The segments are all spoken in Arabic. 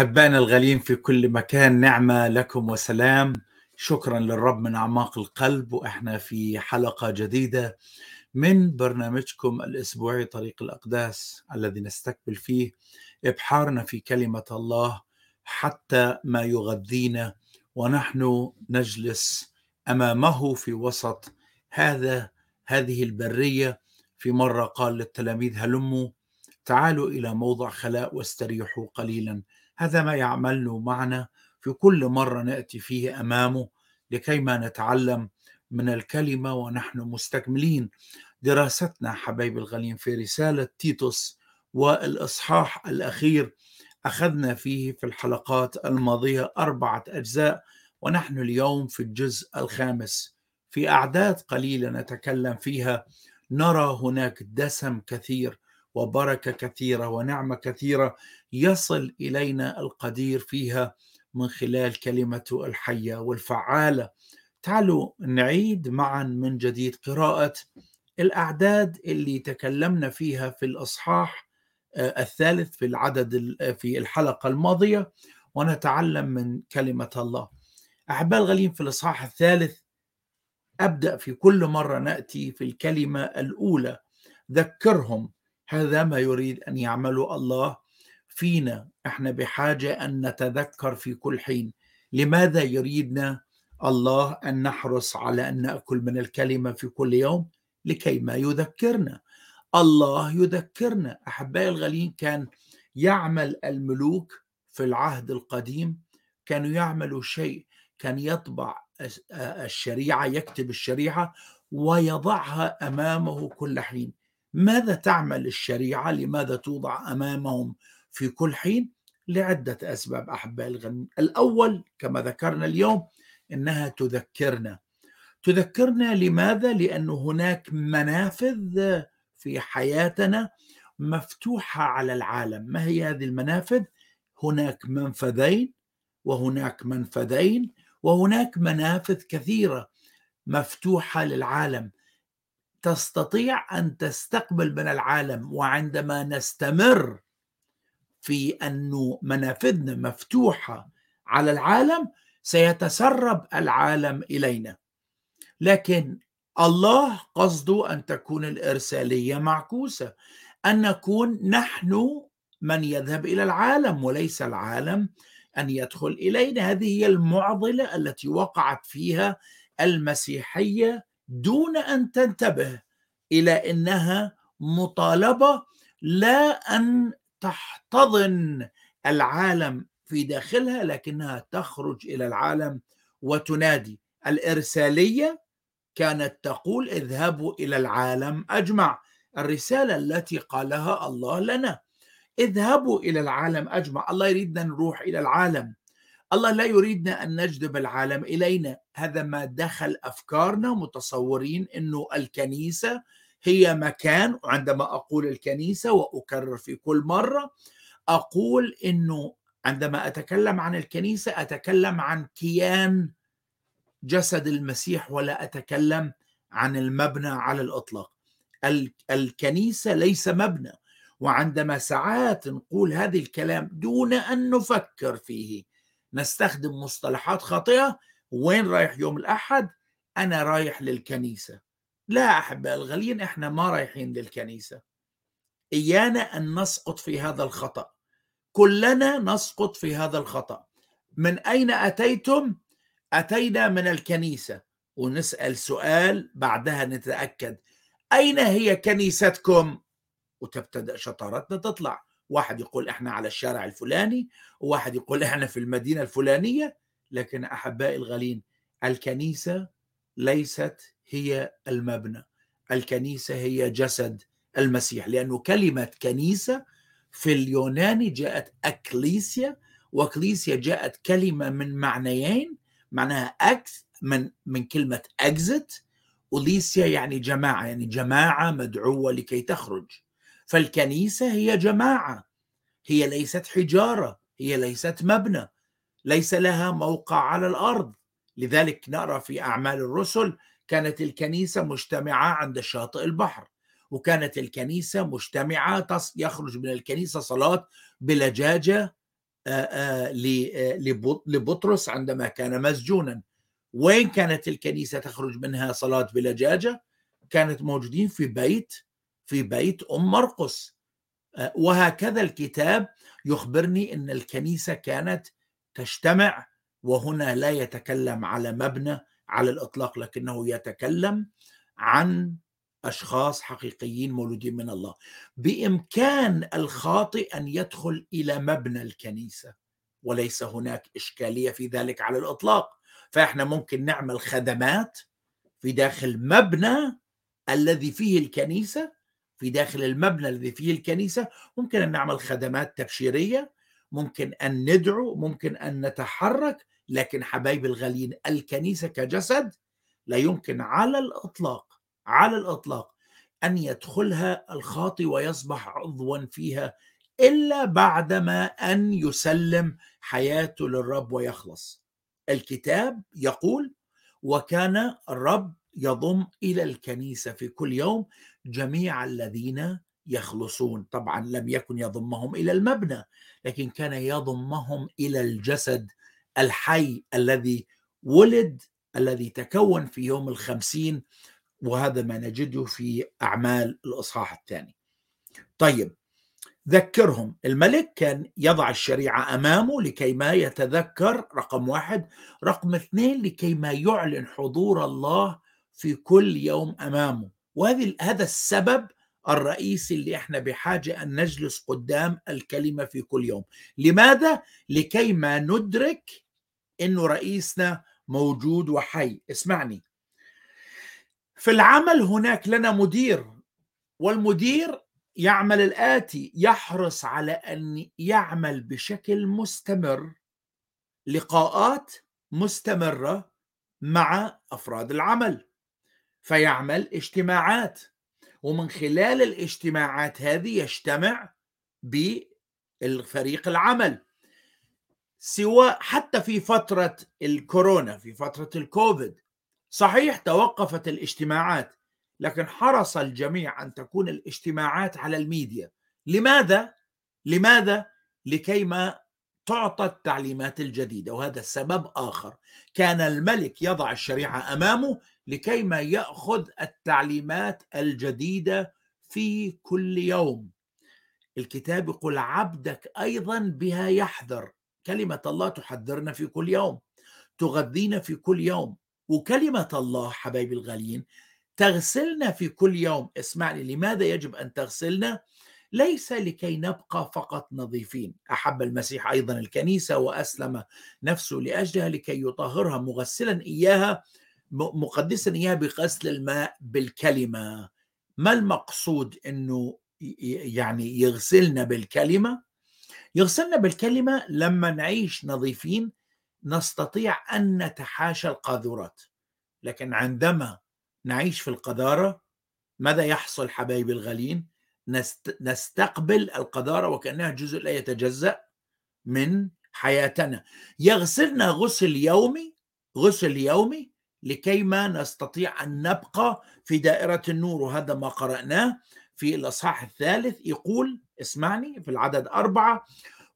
أحبائنا الغاليين في كل مكان نعمة لكم وسلام. شكرا للرب من أعماق القلب وإحنا في حلقة جديدة من برنامجكم الأسبوعي طريق الأقداس الذي نستقبل فيه إبحارنا في كلمة الله حتى ما يغذينا. ونحن نجلس أمامه في وسط هذا هذه البرية. في مرة قال للتلاميذ هلموا تعالوا إلى موضع خلاء واستريحوا قليلا. هذا ما يعمله معنا في كل مرة نأتي فيه أمامه لكيما نتعلم من الكلمة ونحن مستكملين دراستنا حبايب الغالين في رسالة تيتوس والإصحاح الأخير أخذنا فيه في الحلقات الماضية أربعة أجزاء ونحن اليوم في الجزء الخامس. في أعداد قليلة نتكلم فيها نرى هناك دسم كثير وبركة كثيرة ونعمة كثيرة يصل إلينا القدير فيها من خلال كلمته الحية والفعالة. تعالوا نعيد معا من جديد قراءة الأعداد اللي تكلمنا فيها في الإصحاح الثالث في العدد في الحلقة الماضية ونتعلم من كلمة الله. أحباء الغالين في الإصحاح الثالث أبدأ في كل مرة نأتي في الكلمة الأولى. ذكرهم هذا ما يريد أن يعمله الله فينا. إحنا بحاجة أن نتذكر في كل حين. لماذا يريدنا الله أن نحرص على أن نأكل من الكلمة في كل يوم؟ لكي ما يذكرنا. الله يذكرنا. أحبائي الغالين كان يعمل الملوك في العهد القديم كانوا يعملوا شيء. كان يطبع الشريعة يكتب الشريعة ويضعها أمامه كل حين. ماذا تعمل الشريعة؟ لماذا توضع أمامهم في كل حين؟ لعدة أسباب أحبائي الغنم. الأول كما ذكرنا اليوم إنها تذكرنا. تذكرنا لماذا؟ لأن هناك منافذ في حياتنا مفتوحة على العالم، ما هي هذه المنافذ؟ هناك منفذين وهناك منفذين وهناك منافذ كثيرة مفتوحة للعالم تستطيع أن تستقبل من العالم وعندما نستمر في انه منافذنا مفتوحة على العالم سيتسرب العالم إلينا. لكن الله قصده أن تكون الإرسالية معكوسة أن نكون نحن من يذهب إلى العالم وليس العالم أن يدخل إلينا. هذه هي المعضلة التي وقعت فيها المسيحية دون أن تنتبه إلى إنها مطالبة لا أن تحتضن العالم في داخلها لكنها تخرج إلى العالم وتنادي. الإرسالية كانت تقول اذهبوا إلى العالم أجمع. الرسالة التي قالها الله لنا اذهبوا إلى العالم أجمع. الله يريدنا نروح إلى العالم. الله لا يريدنا أن نجذب العالم إلينا. هذا ما دخل أفكارنا متصورين إنه الكنيسة هي مكان وعندما أقول الكنيسة وأكرر في كل مرة أقول إنه عندما أتكلم عن الكنيسة أتكلم عن كيان جسد المسيح ولا أتكلم عن المبنى على الإطلاق. الكنيسة ليس مبنى وعندما ساعات نقول هذا الكلام دون أن نفكر فيه نستخدم مصطلحات خاطئة وين رايح يوم الأحد؟ أنا رايح للكنيسة. لا احباء الغاليين إحنا ما رايحين للكنيسة. إيانا أن نسقط في هذا الخطأ. كلنا نسقط في هذا الخطأ. من أين أتيتم؟ أتينا من الكنيسة. ونسأل سؤال بعدها نتأكد. أين هي كنيستكم؟ وتبتدأ شطارتنا تطلع. واحد يقول إحنا على الشارع الفلاني وواحد يقول إحنا في المدينة الفلانية لكن أحبائي الغالين الكنيسة ليست هي المبنى الكنيسة هي جسد المسيح لأنه كلمة كنيسة في اليوناني جاءت أكليسيا وأكليسيا جاءت كلمة من معنيين معناها أكس من من كلمة اكزت وليسيا يعني جماعة يعني جماعة مدعوة لكي تخرج. فالكنيسة هي جماعة. هي ليست حجارة هي ليست مبنى. ليس لها موقع على الأرض. لذلك نرى في أعمال الرسل كانت الكنيسة مجتمعة عند شاطئ البحر وكانت الكنيسة مجتمعة يخرج من الكنيسة صلاة بلجاجة لبطرس عندما كان مسجونا. وين كانت الكنيسة تخرج منها صلاة بلجاجة؟ كانت موجودين في بيت في بيت أم مرقس. وهكذا الكتاب يخبرني أن الكنيسة كانت تجتمع وهنا لا يتكلم على مبنى على الإطلاق لكنه يتكلم عن أشخاص حقيقيين مولودين من الله. بإمكان الخاطئ أن يدخل إلى مبنى الكنيسة وليس هناك إشكالية في ذلك على الإطلاق. فإحنا ممكن نعمل خدمات في داخل مبنى الذي فيه الكنيسة في داخل المبنى الذي فيه الكنيسة ممكن أن نعمل خدمات تبشيرية ممكن أن ندعو ممكن أن نتحرك لكن حبايب الغاليين الكنيسة كجسد لا يمكن على الإطلاق على الإطلاق أن يدخلها الخاطي ويصبح عضوا فيها إلا بعدما أن يسلم حياته للرب ويخلص. الكتاب يقول وكان الرب يضم إلى الكنيسة في كل يوم جميع الذين يخلصون. طبعا لم يكن يضمهم إلى المبنى لكن كان يضمهم إلى الجسد الحي الذي ولد الذي تكون في يوم الخمسين وهذا ما نجده في أعمال الإصحاح الثاني. طيب ذكرهم. الملك كان يضع الشريعة أمامه لكي ما يتذكر رقم واحد. رقم اثنين لكي ما يعلن حضور الله في كل يوم أمامه. وهذا هذا السبب الرئيسي اللي إحنا بحاجة أن نجلس قدام الكلمة في كل يوم. لماذا؟ لكي ما ندرك أنه رئيسنا موجود وحي. اسمعني. في العمل هناك لنا مدير والمدير يعمل الآتي يحرص على أن يعمل بشكل مستمر لقاءات مستمرة مع أفراد العمل. فيعمل اجتماعات. ومن خلال الاجتماعات هذه يجتمع بالفريق العمل. سواء حتى في فترة الكورونا في فترة الكوفيد. صحيح توقفت الاجتماعات لكن حرص الجميع أن تكون الاجتماعات على الميديا. لماذا؟ لماذا؟ لكي ما تعطى التعليمات الجديدة. وهذا السبب آخر. كان الملك يضع الشريعة أمامه لكي ما يأخذ التعليمات الجديدة في كل يوم. الكتاب يقول عبدك أيضا بها يحذر. كلمة الله تحذرنا في كل يوم تغذينا في كل يوم. وكلمة الله حبايبي الغاليين تغسلنا في كل يوم. اسمعني لماذا يجب أن تغسلنا؟ ليس لكي نبقى فقط نظيفين. أحب المسيح أيضا الكنيسة وأسلم نفسه لأجلها لكي يطهرها مغسلا إياها مقدسا إياها بغسل الماء بالكلمة. ما المقصود أنه يعني يغسلنا بالكلمة؟ يغسلنا بالكلمة لما نعيش نظيفين نستطيع أن نتحاشى القاذورات. لكن عندما نعيش في القذارة ماذا يحصل حبايبي الغالين نستقبل القذارة وكأنها جزء لا يتجزأ من حياتنا. يغسلنا غسل يومي غسل يومي لكي ما نستطيع أن نبقى في دائرة النور. وهذا ما قرأناه في الإصحاح الثالث. يقول اسمعني في العدد أربعة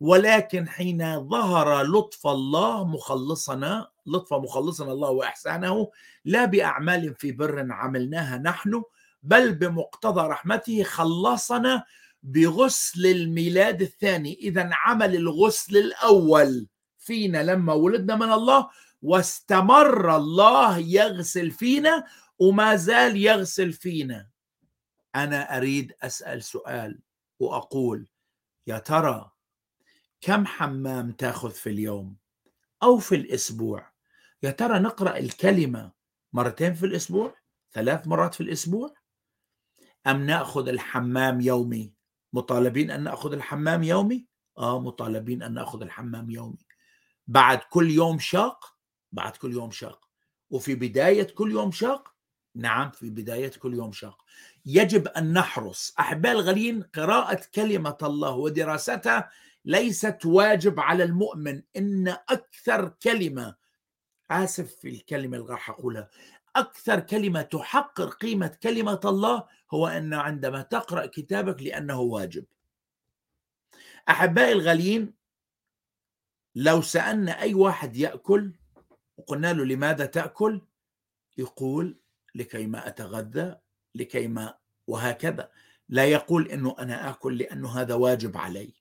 ولكن حين ظهر لطف الله مخلصنا لطف مخلصنا الله وإحسانه لا بأعمال في بر عملناها نحن بل بمقتضى رحمته خلصنا بغسل الميلاد الثاني. إذا عمل الغسل الأول فينا لما ولدنا من الله واستمر الله يغسل فينا وما زال يغسل فينا. أنا أريد أسأل سؤال وأقول يا ترى كم حمام تأخذ في اليوم أو في الأسبوع؟ يا ترى نقرأ الكلمة مرتين في الأسبوع ثلاث مرات في الأسبوع؟ أم نأخذ الحمام يومي؟ مطالبين أن نأخذ الحمام يومي؟ آه مطالبين أن نأخذ الحمام يومي. بعد كل يوم شاق بعد كل يوم شاق وفي بداية كل يوم شاق نعم في بداية كل يوم شاق يجب أن نحرص. احباء الغاليين قراءة كلمة الله ودراستها ليست واجب على المؤمن. إن أكثر كلمة آسف في الكلمة اللي راح أقولها أكثر كلمة تحقر قيمة كلمة الله هو أن عندما تقرأ كتابك لأنه واجب. أحبائي الغاليين لو سألنا أي واحد يأكل وقلنا له لماذا تأكل؟ يقول لكي ما أتغذى لكي ما وهكذا. لا يقول إنه أنا آكل لأنه هذا واجب علي.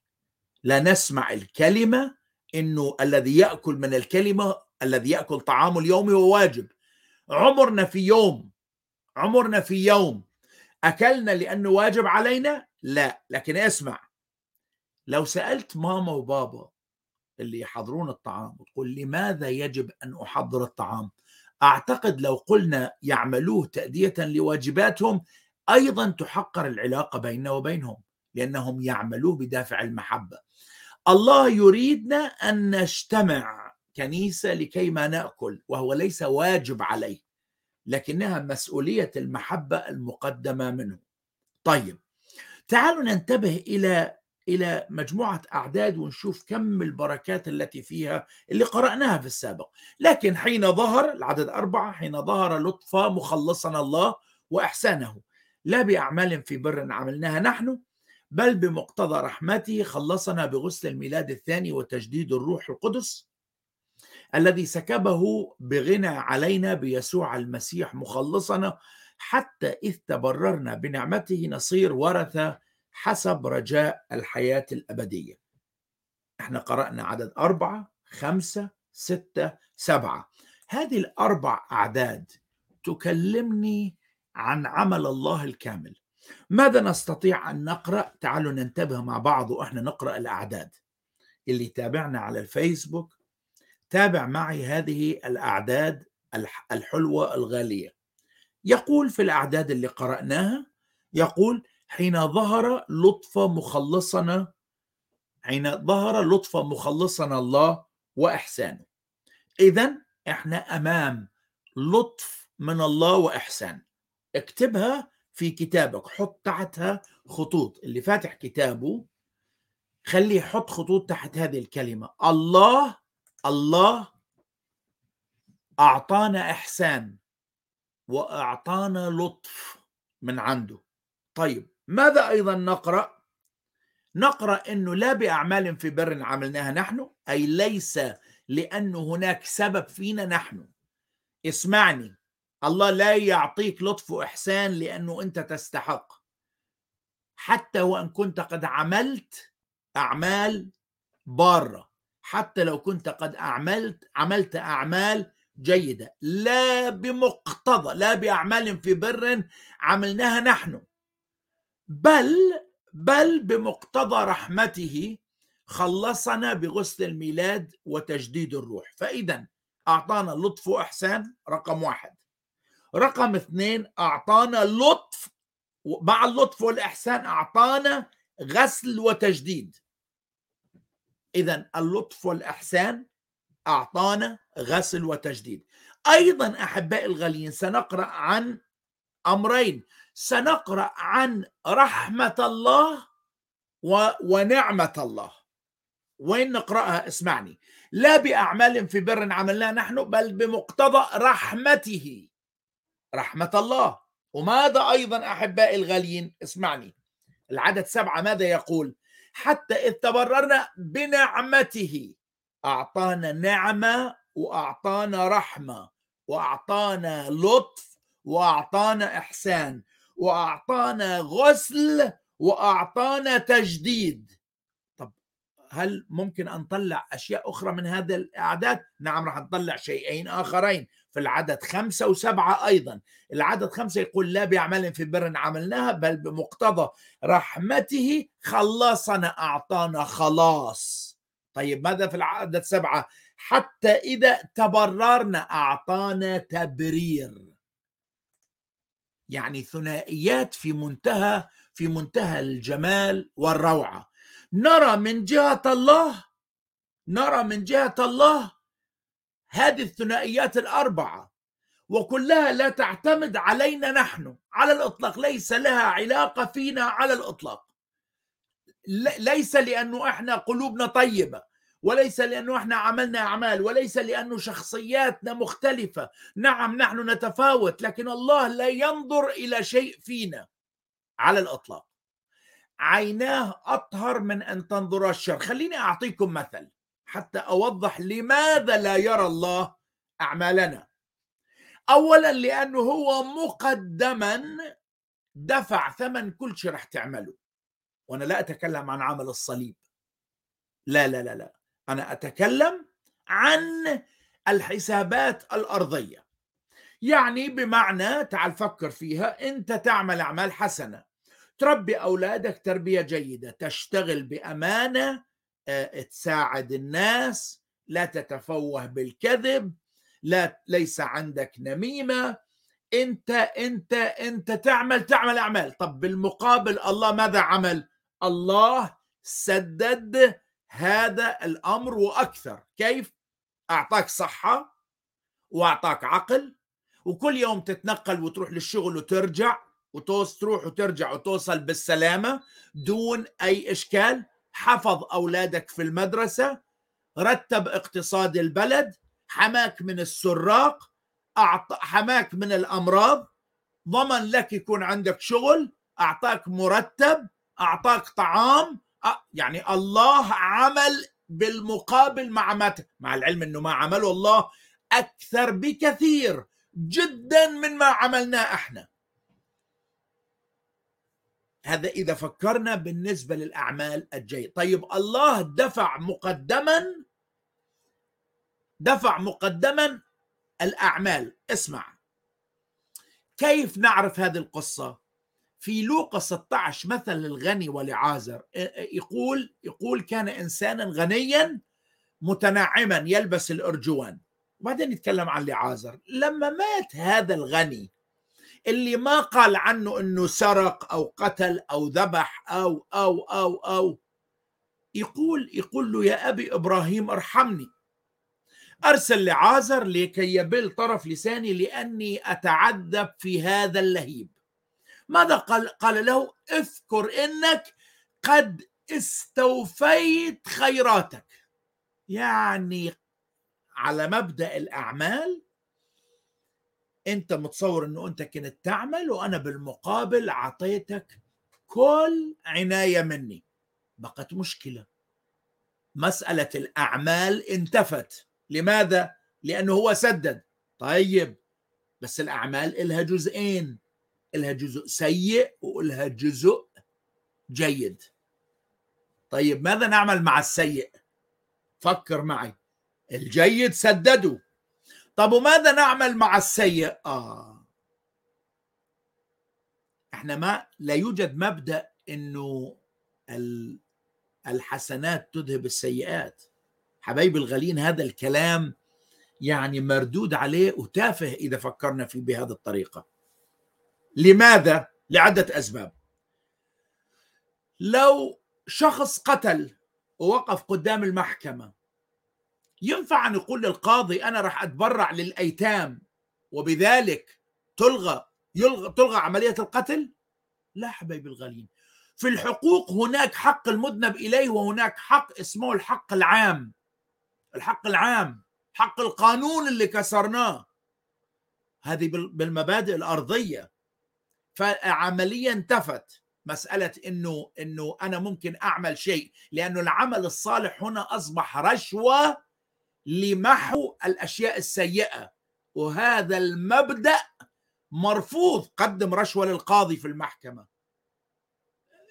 لا نسمع الكلمة إنه الذي يأكل من الكلمة الذي يأكل طعامه اليومي هو واجب. عمرنا في يوم عمرنا في يوم أكلنا لأنه واجب علينا؟ لا لكن اسمع لو سألت ماما وبابا اللي يحضرون الطعام وتقول لماذا يجب أن أحضر الطعام؟ أعتقد لو قلنا يعملوه تأدية لواجباتهم أيضا تحقر العلاقة بيننا وبينهم لأنهم يعملوه بدافع المحبة. الله يريدنا أن نجتمع كنيسة لكي ما نأكل وهو ليس واجب عليه لكنها مسؤولية المحبة المقدمة منه. طيب تعالوا ننتبه إلى إلى مجموعة أعداد ونشوف كم البركات التي فيها اللي قرأناها في السابق. لكن حين ظهر العدد أربعة حين ظهر لطف مخلصنا الله وإحسانه لا بأعمال في بر عملناها نحن بل بمقتضى رحمته خلصنا بغسل الميلاد الثاني وتجديد الروح القدس الذي سكبه بغنى علينا بيسوع المسيح مخلصنا حتى إذ تبررنا بنعمته نصير ورثة حسب رجاء الحياة الأبدية. إحنا قرأنا عدد أربعة خمسة ستة سبعة. هذه الأربع أعداد تكلمني عن عمل الله الكامل. ماذا نستطيع أن نقرأ؟ تعالوا ننتبه مع بعض وإحنا نقرأ الأعداد. اللي تابعنا على الفيسبوك تابع معي هذه الأعداد الحلوة الغالية. يقول في الأعداد اللي قرأناها يقول حين ظهر لطف مخلصنا حين ظهر لطف مخلصنا الله وإحسانه. إذا إحنا أمام لطف من الله وإحسان. اكتبها في كتابك حط تحتها خطوط. اللي فاتح كتابه خليه يحط خطوط تحت هذه الكلمة. الله الله أعطانا إحسان وأعطانا لطف من عنده. طيب ماذا أيضا نقرأ؟ نقرأ أنه لا بأعمال في بر عملناها نحن أي ليس لأنه هناك سبب فينا نحن. اسمعني الله لا يعطيك لطف وإحسان لأنه أنت تستحق. حتى وإن كنت قد عملت أعمال بارة حتى لو كنت قد أعملت عملت أعمال جيدة. لا بمقتضى لا بأعمال في بر عملناها نحن. بل بل بمقتضى رحمته خلصنا بغسل الميلاد وتجديد الروح. فإذا أعطانا لطف وإحسان رقم واحد. رقم اثنين أعطانا لطف مع اللطف والإحسان أعطانا غسل وتجديد. إذا اللطف والإحسان أعطانا غسل وتجديد. أيضا أحبائي الغاليين سنقرأ عن أمرين. سنقرأ عن رحمة الله و... ونعمة الله. وين نقرأها؟ اسمعني. لا بأعمال في بر عملناها نحن بل بمقتضى رحمته. رحمة الله. وماذا أيضا أحبائي الغاليين؟ اسمعني. العدد سبعة ماذا يقول؟ حتى إذ تبررنا بنعمته أعطانا نعمة وأعطانا رحمة وأعطانا لطف وأعطانا إحسان. وأعطانا غسل وأعطانا تجديد. طب هل ممكن أن نطلع أشياء أخرى من هذا الأعداد؟ نعم راح نطلع شيئين آخرين. في العدد خمسة وسبعة أيضا. العدد خمسة يقول لا بأعمال في بر عملناها بل بمقتضى رحمته خلصنا أعطانا خلاص. طيب ماذا في العدد سبعة؟ حتى إذا تبررنا أعطانا تبرير. يعني ثنائيات في منتهى في منتهى الجمال والروعة. نرى من جهة الله نرى من جهة الله هذه الثنائيات الأربعة وكلها لا تعتمد علينا نحن على الإطلاق. ليس لها علاقة فينا على الإطلاق. ليس لأنه إحنا قلوبنا طيبة. وليس لأنه إحنا عملنا أعمال وليس لأنه شخصياتنا مختلفة. نعم نحن نتفاوت لكن الله لا ينظر إلى شيء فينا على الإطلاق. عيناه أطهر من أن تنظر الشر. خليني أعطيكم مثل حتى أوضح لماذا لا يرى الله أعمالنا. اولا لأنه هو مقدما دفع ثمن كل شيء رح تعمله. وأنا لا أتكلم عن عمل الصليب. لا لا لا لا. أنا أتكلم عن الحسابات الأرضية. يعني بمعنى تعال فكر فيها أنت تعمل أعمال حسنة. تربي أولادك تربية جيدة. تشتغل بأمانة آه، تساعد الناس. لا تتفوه بالكذب. لا ليس عندك نميمة. أنت أنت أنت تعمل تعمل أعمال. طب بالمقابل الله ماذا عمل؟ الله سدد هذا الأمر وأكثر. كيف؟ أعطاك صحة وأعطاك عقل وكل يوم تتنقل وتروح للشغل وترجع وتوصل تروح وترجع وتوصل بالسلامة دون أي إشكال. حفظ أولادك في المدرسة رتب اقتصاد البلد حماك من السراق حماك من الأمراض. ضمن لك يكون عندك شغل أعطاك مرتب أعطاك طعام يعني الله عمل بالمقابل مع ما مع العلم إنه ما عمله الله أكثر بكثير جدا من ما عملناه إحنا. هذا إذا فكرنا بالنسبة للأعمال الجيد طيب الله دفع مقدما دفع مقدما الأعمال. اسمع. كيف نعرف هذه القصة؟ في لوقا 16 مثل للغني ولعازر يقول يقول كان إنسانا غنيا متنعما يلبس الأرجوان. وبعدين يتكلم عن لعازر. لما مات هذا الغني اللي ما قال عنه إنه سرق أو قتل أو ذبح أو أو أو أو يقول يقول له يا أبي إبراهيم ارحمني. أرسل لعازر لكي يبل طرف لساني لأني أتعذب في هذا اللهيب. ماذا قال قال له؟ اذكر إنك قد استوفيت خيراتك. يعني على مبدأ الأعمال أنت متصور إنه أنت كنت تعمل وأنا بالمقابل أعطيتك كل عناية مني. بقت مشكلة. مسألة الأعمال انتفت. لماذا؟ لأنه هو سدد. طيب بس الأعمال إلها جزئين. إلها جزء سيء وإلها جزء جيد. طيب ماذا نعمل مع السيء؟ فكر معي. الجيد سددوا طب وماذا نعمل مع السيء؟ آه. إحنا ما لا يوجد مبدأ إنه الحسنات تذهب السيئات. حبايبي الغالين هذا الكلام يعني مردود عليه وتافه إذا فكرنا فيه بهذه الطريقة. لماذا؟ لعدة أسباب. لو شخص قتل ووقف قدام المحكمة ينفع أن يقول للقاضي أنا راح أتبرع للأيتام وبذلك تلغى يلغى تلغى عملية القتل؟ لا حبايبي الغاليين في الحقوق هناك حق المذنب إليه وهناك حق اسمه الحق العام. الحق العام حق القانون اللي كسرناه. هذه بالمبادئ الأرضية. فعمليا انتفت مسألة إنه إنه أنا ممكن أعمل شيء لأنه العمل الصالح هنا أصبح رشوة لمحو الأشياء السيئة. وهذا المبدأ مرفوض. قدم رشوة للقاضي في المحكمة.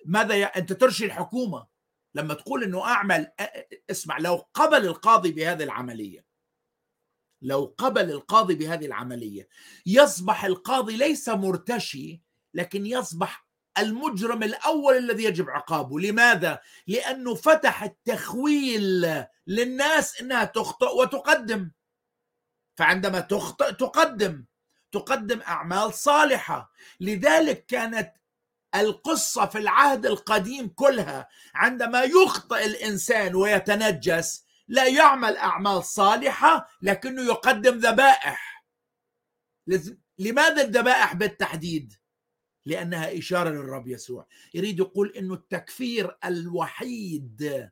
ماذا ي... أنت ترشي الحكومة. لما تقول إنه أعمل اسمع لو قبل القاضي بهذه العملية لو قبل القاضي بهذه العملية يصبح القاضي ليس مرتشي لكن يصبح المجرم الأول الذي يجب عقابه. لماذا؟ لأنه فتح التخويل للناس إنها تخطئ وتقدم. فعندما تخطئ تقدم. تقدم أعمال صالحة. لذلك كانت القصة في العهد القديم كلها عندما يخطئ الإنسان ويتنجس لا يعمل أعمال صالحة لكنه يقدم ذبائح. لماذا الذبائح بالتحديد؟ لأنها إشارة للرب يسوع. يريد يقول إنه التكفير الوحيد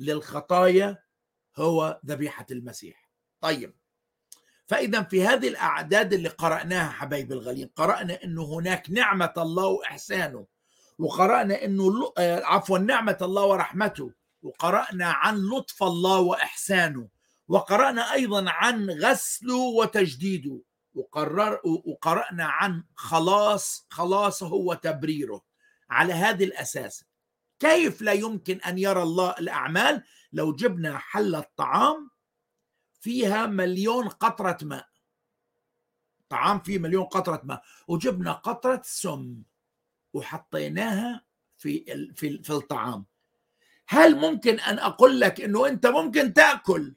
للخطايا هو ذبيحة المسيح. طيب فإذا في هذه الأعداد اللي قرأناها حبايبي الغالين قرأنا إنه هناك نعمة الله وإحسانه وقرأنا إنه آه، عفوا نعمة الله ورحمته وقرأنا عن لطف الله وإحسانه وقرأنا أيضا عن غسله وتجديده. وقرر وقرأنا عن خلاص خلاصه وتبريره على هذه الأساس. كيف لا يمكن أن يرى الله الأعمال؟ لو جبنا حلة طعام فيها مليون قطرة ماء. طعام فيه مليون قطرة ماء. وجبنا قطرة سم وحطيناها في في في الطعام. هل ممكن أن أقول لك إنه أنت ممكن تأكل؟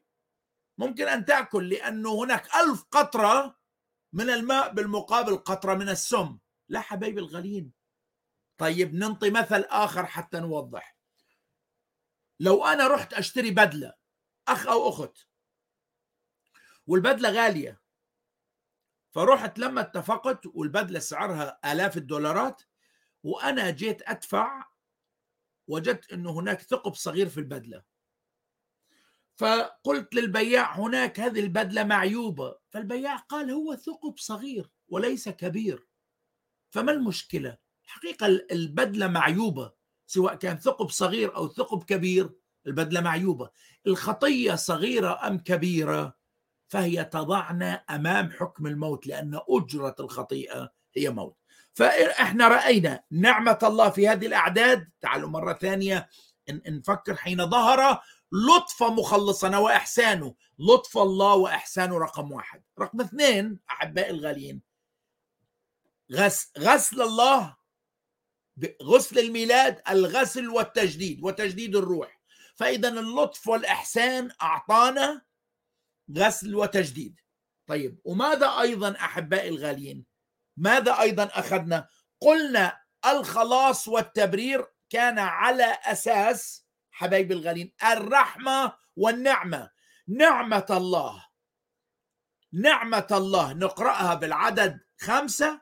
ممكن أن تأكل لأنه هناك ألف قطرة من الماء بالمقابل قطرة من السم. لا حبايبي الغاليين طيب ننطي مثل آخر حتى نوضح. لو أنا رحت أشتري بدلة أخ أو أخت والبدلة غالية فرحت لما اتفقت والبدلة سعرها آلاف الدولارات وأنا جيت أدفع وجدت إنه هناك ثقب صغير في البدلة. فقلت للبياع هناك هذه البدلة معيوبة. فالبياع قال هو ثقب صغير وليس كبير. فما المشكلة؟ الحقيقة البدلة معيوبة. سواء كان ثقب صغير أو ثقب كبير البدلة معيوبة. الخطية صغيرة أم كبيرة؟ فهي تضعنا أمام حكم الموت لأن أجرة الخطيئة هي موت. فإحنا رأينا نعمة الله في هذه الأعداد. تعالوا مرة ثانية نفكر حين ظهر لطف مخلصنا واحسانه لطف الله وإحسانه رقم واحد. رقم اثنين احبائي الغاليين. غسل, الله غسل الميلاد الغسل والتجديد وتجديد الروح. فاذا اللطف والإحسان أعطانا غسل وتجديد. طيب وماذا أيضا احبائي الغاليين؟ ماذا أيضا أخذنا؟ قلنا الخلاص والتبرير كان على أساس حبايبي الغاليين الرحمة والنعمة. نعمة الله. نعمة الله. نقرأها بالعدد خمسة.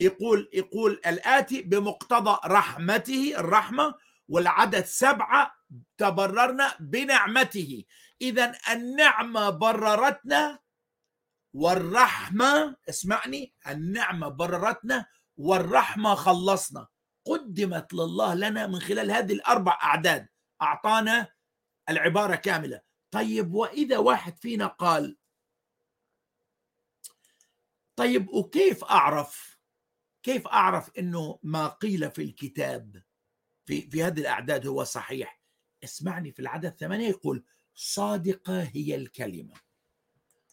يقول يقول الآتي بمقتضى رحمته الرحمة والعدد سبعة تبررنا بنعمته. إذا النعمة بررتنا والرحمة اسمعني النعمة بررتنا والرحمة خلصنا. قدمت لله لنا من خلال هذه الأربع أعداد. أعطانا العبارة كاملة. طيب وإذا واحد فينا قال طيب وكيف أعرف؟ كيف أعرف إنه ما قيل في الكتاب في في هذه الأعداد هو صحيح؟ اسمعني في العدد ثمانية يقول صادقة هي الكلمة.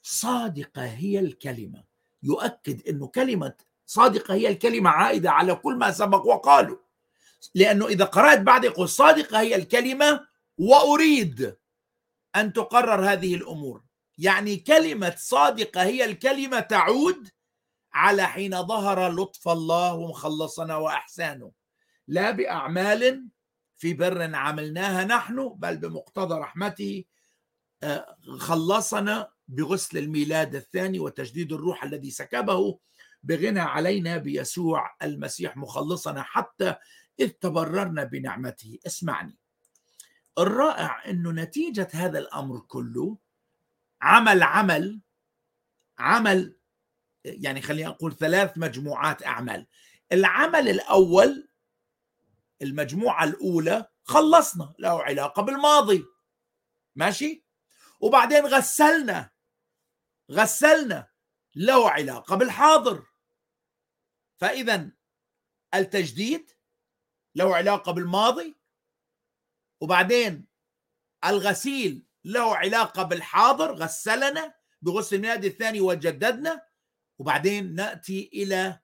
صادقة هي الكلمة. يؤكد أنه كلمة صادقة هي الكلمة عائدة على كل ما سبق وقالوا. لأنه إذا قرأت بعد يقول صادقة هي الكلمة وأريد أن تقرر هذه الأمور. يعني كلمة صادقة هي الكلمة تعود على حين ظهر لطف الله ومخلصنا وإحسانه. لا بأعمال في بر عملناها نحن بل بمقتضى رحمته آه، خلصنا بغسل الميلاد الثاني وتجديد الروح الذي سكبه. بغنى علينا بيسوع المسيح مخلصنا حتى إذ تبررنا بنعمته. اسمعني. الرائع أنه نتيجة هذا الأمر كله عمل عمل عمل يعني خلينا نقول ثلاث مجموعات أعمال. العمل الأول المجموعة الأولى خلصنا له علاقة بالماضي. ماشي؟ وبعدين غسلنا غسلنا له علاقة بالحاضر. فإذا التجديد له علاقة بالماضي وبعدين الغسيل له علاقة بالحاضر غسلنا بغسل الميلاد الثاني وجددنا وبعدين نأتي إلى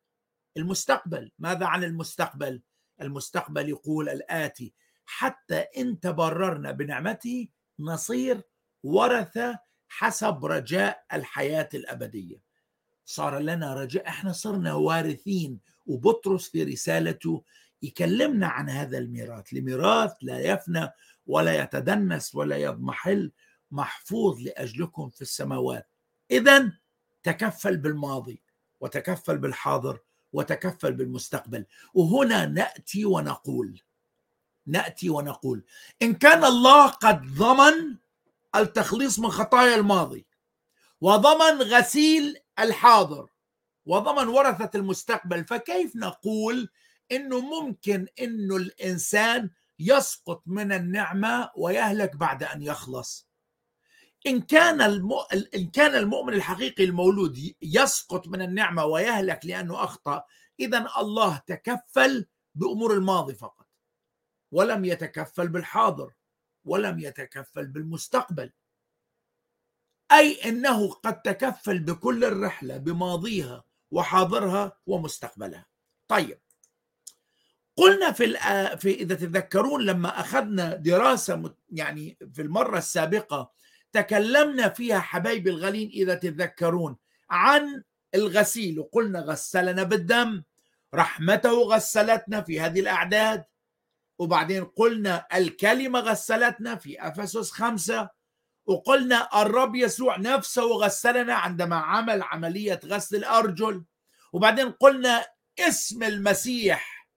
المستقبل. ماذا عن المستقبل؟ المستقبل يقول الآتي حتى إن تبررنا بنعمته نصير ورثة حسب رجاء الحياة الأبدية. صار لنا رجاء. إحنا صرنا وارثين وبطرس في رسالته يكلمنا عن هذا الميراث. لميراث لا يفنى ولا يتدنس ولا يضمحل محفوظ لأجلكم في السماوات. إذا تكفل بالماضي وتكفل بالحاضر وتكفل بالمستقبل. وهنا نأتي ونقول نأتي ونقول إن كان الله قد ضمن التخليص من خطايا الماضي وضمن غسيل الحاضر وضمن ورثة المستقبل فكيف نقول إنه ممكن إنه الإنسان يسقط من النعمة ويهلك بعد أن يخلص؟ إن كان الم... إن كان المؤمن الحقيقي المولود يسقط من النعمة ويهلك لأنه أخطأ إذا الله تكفل بأمور الماضي فقط ولم يتكفل بالحاضر ولم يتكفل بالمستقبل. أي إنه قد تكفل بكل الرحلة بماضيها وحاضرها ومستقبلها. طيب قلنا في في إذا تتذكرون لما أخذنا دراسة يعني في المرة السابقة تكلمنا فيها حبايبي الغالين إذا تتذكرون عن الغسيل وقلنا غسلنا بالدم رحمته غسلتنا في هذه الأعداد وبعدين قلنا الكلمة غسلتنا في أفسس خمسة وقلنا الرب يسوع نفسه غسلنا عندما عمل عملية غسل الأرجل. وبعدين قلنا اسم المسيح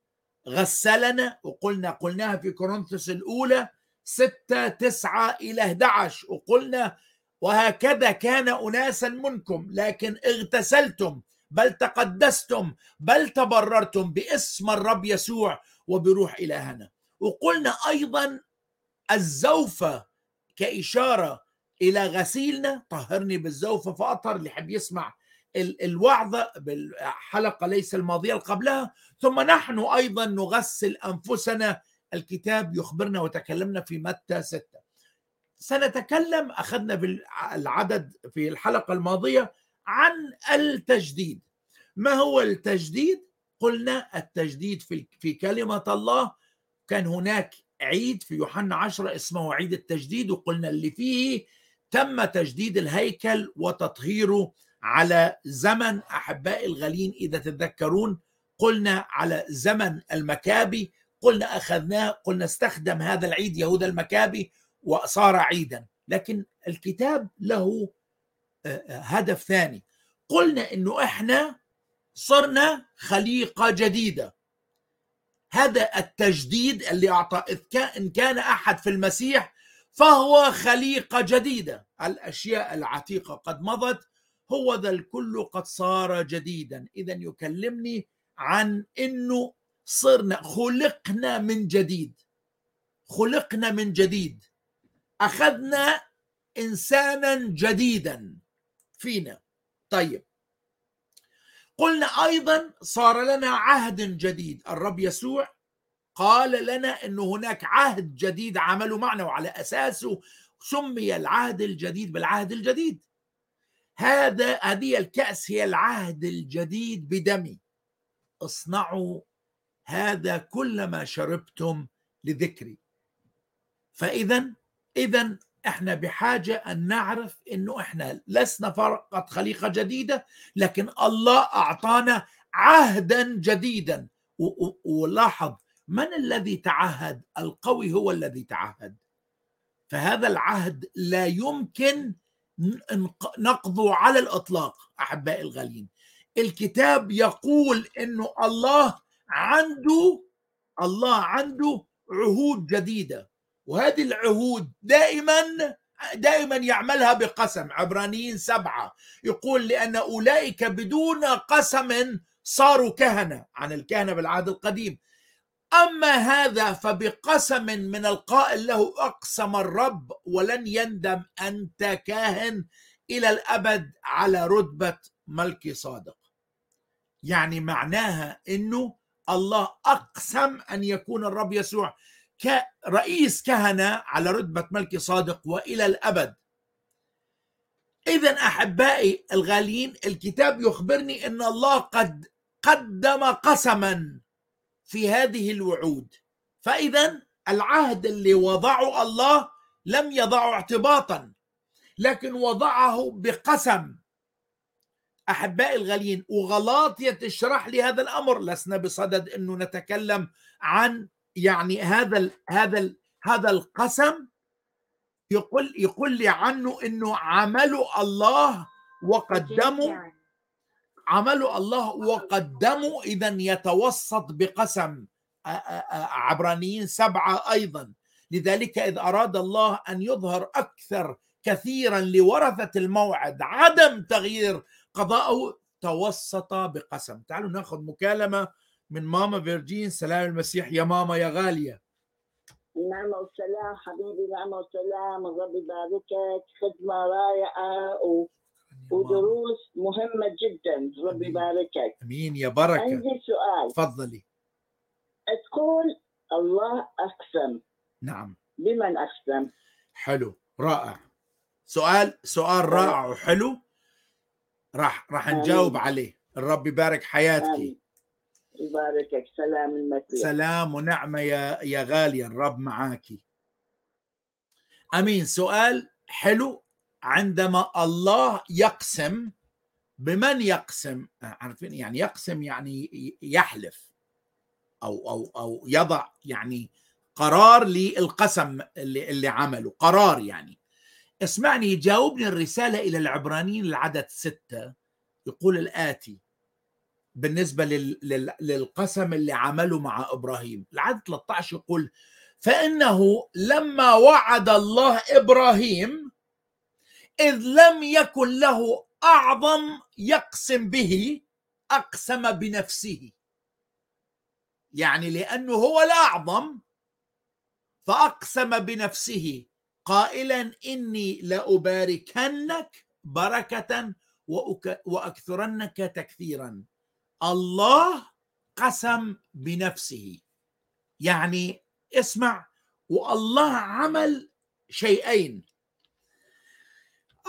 غسلنا وقلنا قلناها في كورنثوس الأولى ستة تسعة إلى 11 وقلنا وهكذا كان أناسا منكم لكن اغتسلتم بل تقدستم بل تبررتم باسم الرب يسوع وبروح إلهنا. وقلنا أيضا الزوفة كإشارة إلى غسيلنا طهرني بالزوفة فأطهر اللي حب يسمع الوعظة بالحلقة ليس الماضية اللي قبلها ثم نحن أيضا نغسل أنفسنا. الكتاب يخبرنا وتكلمنا في متى ستة. سنتكلم أخذنا بالعدد في الحلقة الماضية عن التجديد. ما هو التجديد؟ قلنا التجديد في, في كلمة الله. كان هناك عيد في يوحنا عشرة اسمه عيد التجديد وقلنا اللي فيه تم تجديد الهيكل وتطهيره على زمن. أحباء الغالين إذا تتذكرون قلنا على زمن المكابي قلنا أخذناه قلنا استخدم هذا العيد يهوذا المكابي وصار عيدا. لكن الكتاب له هدف ثاني. قلنا إنه إحنا صرنا خليقة جديدة. هذا التجديد اللي أعطى إن كان أحد في المسيح فهو خليقة جديدة. الأشياء العتيقة قد مضت هو ذا الكل قد صار جديدا. اذا يكلمني عن إنه صرنا خلقنا من جديد. خلقنا من جديد. أخذنا انسانا جديدا فينا. طيب. قلنا أيضا صار لنا عهد جديد. الرب يسوع قال لنا ان هناك عهد جديد عمله معنا وعلى أساسه سمي العهد الجديد بالعهد الجديد. هذا هذه الكأس هي العهد الجديد بدمي. اصنعوا هذا كلما شربتم لذكري. فاذا اذا إحنا بحاجة أن نعرف إنه إحنا لسنا فقط خليقة جديدة لكن الله أعطانا عهدا جديدا. ولاحظ من الذي تعهد؟ القوي هو الذي تعهد. فهذا العهد لا يمكن نقضه على الإطلاق أحبائي الغاليين. الكتاب يقول إنه الله عنده الله عنده عهود جديدة. وهذه العهود دائما دائما يعملها بقسم عبرانيين سبعة. يقول لأن أولئك بدون قسم صاروا كهنة عن الكهنة بالعهد القديم. أما هذا فبقسم من القائل له أقسم الرب ولن يندم أنت كاهن إلى الأبد على رتبة ملك صادق. يعني معناها أنه الله أقسم أن يكون الرب يسوع كرئيس كهنة على رتبة ملك صادق وإلى الأبد. إذا أحبائي الغاليين الكتاب يخبرني أن الله قد قدم قسما في هذه الوعود. فإذا العهد اللي وضعه الله لم يضعه اعتباطا لكن وضعه بقسم. أحبائي الغاليين وغلاطية تشرح لي هذا الأمر. لسنا بصدد إنه نتكلم عن يعني هذا ال هذا ال هذا القسم يقول يقول لي عنه إنه عمله الله وقدموا عمله الله وقدموا إذا يتوسط بقسم عبرانيين سبعة أيضا. لذلك إذ أراد الله أن يظهر أكثر كثيرا لورثة الموعد عدم تغيير قضاءه توسط بقسم. تعالوا ناخذ مكالمة من ماما فيرجين سلام المسيح يا ماما يا غالية. النعمة والسلام حبيبي نعمة والسلام الرب يباركك خدمة رائعة و... ودروس مهمة جدا رب يباركك أمين يا بركة. عندي سؤال. تفضلي. تقول الله أقسم نعم. بمن أقسم حلو. رائع. سؤال سؤال رائع وحلو. راح راح. نجاوب عليه. الرب يبارك حياتك. يباركك سلام المسيح. سلام ونعمة يا يا غالية الرب معاكي أمين. سؤال حلو. عندما الله يقسم بمن يقسم؟ عارفين يعني يقسم يعني يحلف أو أو أو يضع يعني قرار للقسم اللي اللي عمله. قرار يعني. اسمعني يجاوبني الرسالة إلى العبرانيين العدد ستة. يقول الآتي بالنسبة لل... لل... للقسم اللي عمله مع إبراهيم. العدد 13 يقول فإنه لما وعد الله إبراهيم إذ لم يكن له أعظم يقسم به أقسم بنفسه. يعني لأنه هو الأعظم فأقسم بنفسه. قائلا إني لأباركنك بركة وأك... وأكثرنك تكثيرا. الله قسم بنفسه. يعني اسمع والله عمل شيئين.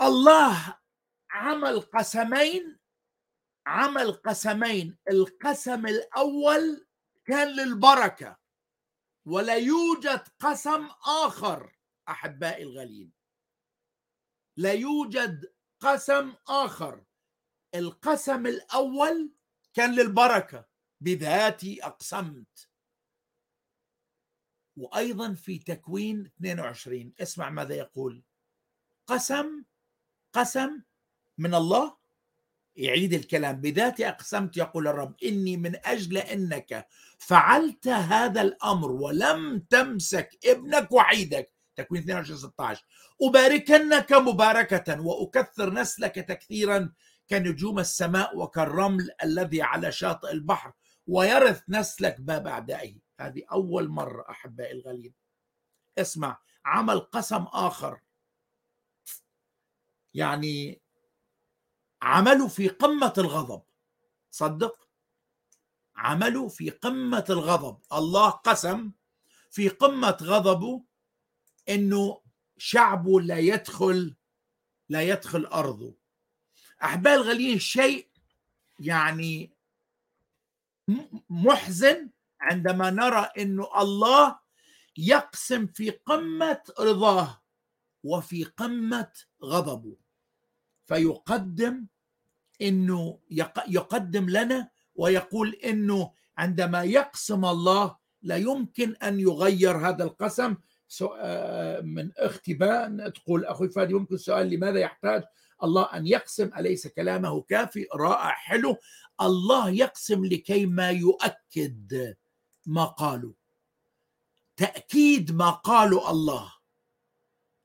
الله عمل قسمين. عمل قسمين القسم الأول كان للبركة ولا يوجد قسم آخر أحبائي الغالين لا يوجد قسم آخر. القسم الأول كان للبركة بذاتي أقسمت. وأيضا في تكوين 22 اسمع ماذا يقول. قسم قسم من الله يعيد الكلام بذاتي أقسمت يقول الرب إني من أجل إنك فعلت هذا الأمر ولم تمسك ابنك وعيدك. تكوين 22 16 أباركنك مباركة وأكثر نسلك تكثيرا كنجوم السماء وكالرمل الذي على شاطئ البحر ويرث نسلك ما بعدائه. هذه أول مرة أحبائي الغالين اسمع عمل قسم آخر. يعني عملوا في قمة الغضب. صدق؟ عملوا في قمة الغضب. الله قسم في قمة غضبه إنه شعبه لا يدخل لا يدخل أرضه. احبائي الغاليين شيء يعني محزن عندما نرى إنه الله يقسم في قمة رضاه وفي قمة غضبه. فيقدم إنه يقدم لنا ويقول إنه عندما يقسم الله لا يمكن أن يغير هذا القسم. من أختي باء تقول أخوي فادي ممكن سؤال لماذا يحتاج الله أن يقسم أليس كلامه كافي؟ رائع حلو. الله يقسم لكي ما يؤكد ما قالوا. تأكيد ما قالوا الله.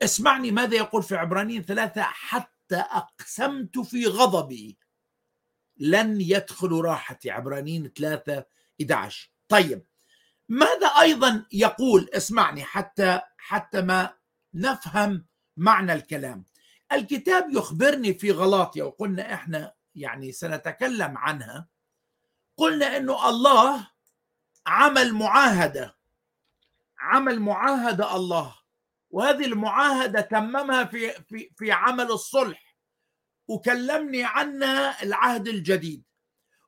اسمعني ماذا يقول في عبرانيين ثلاثة حتى أقسمت في غضبي. لن يدخلوا راحتي. عبرانيين ثلاثة 11 طيب ماذا أيضا يقول؟ اسمعني حتى حتى ما نفهم معنى الكلام. الكتاب يخبرني في غلاطيا وقلنا إحنا يعني سنتكلم عنها. قلنا إنه الله عمل معاهدة عمل معاهدة الله وهذه المعاهدة تممها في في في عمل الصلح. وكلمني عنها العهد الجديد.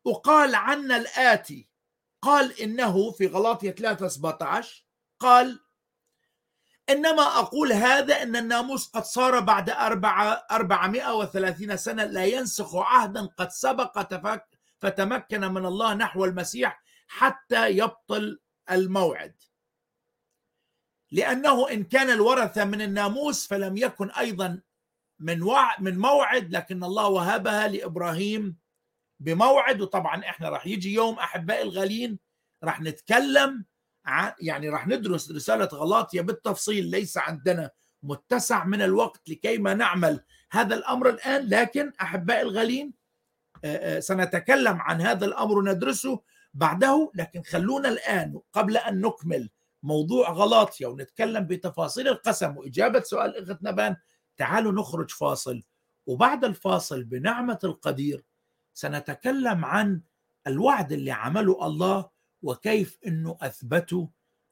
وقال عنا الآتي قال إنه في غلاطية 3 17 قال إنما أقول هذا أن الناموس قد صار بعد أربعة أربعمائة وثلاثين سنة لا ينسخ عهدا قد سبق تفك فتمكن من الله نحو المسيح حتى يبطل الموعد. لأنه إن كان الورثة من الناموس فلم يكن أيضا من وع من موعد لكن الله وهبها لإبراهيم بموعد. وطبعا إحنا راح يجي يوم أحبائي الغاليين راح نتكلم يعني راح ندرس رسالة غلاطيا بالتفصيل ليس عندنا متسع من الوقت لكي ما نعمل هذا الأمر الآن لكن أحبائي الغاليين سنتكلم عن هذا الأمر وندرسه بعده لكن خلونا الآن قبل أن نكمل موضوع غلاطيا ونتكلم بتفاصيل القسم وإجابة سؤال إخت نبان تعالوا نخرج فاصل وبعد الفاصل بنعمة القدير سنتكلم عن الوعد اللي عمله الله وكيف إنه اثبته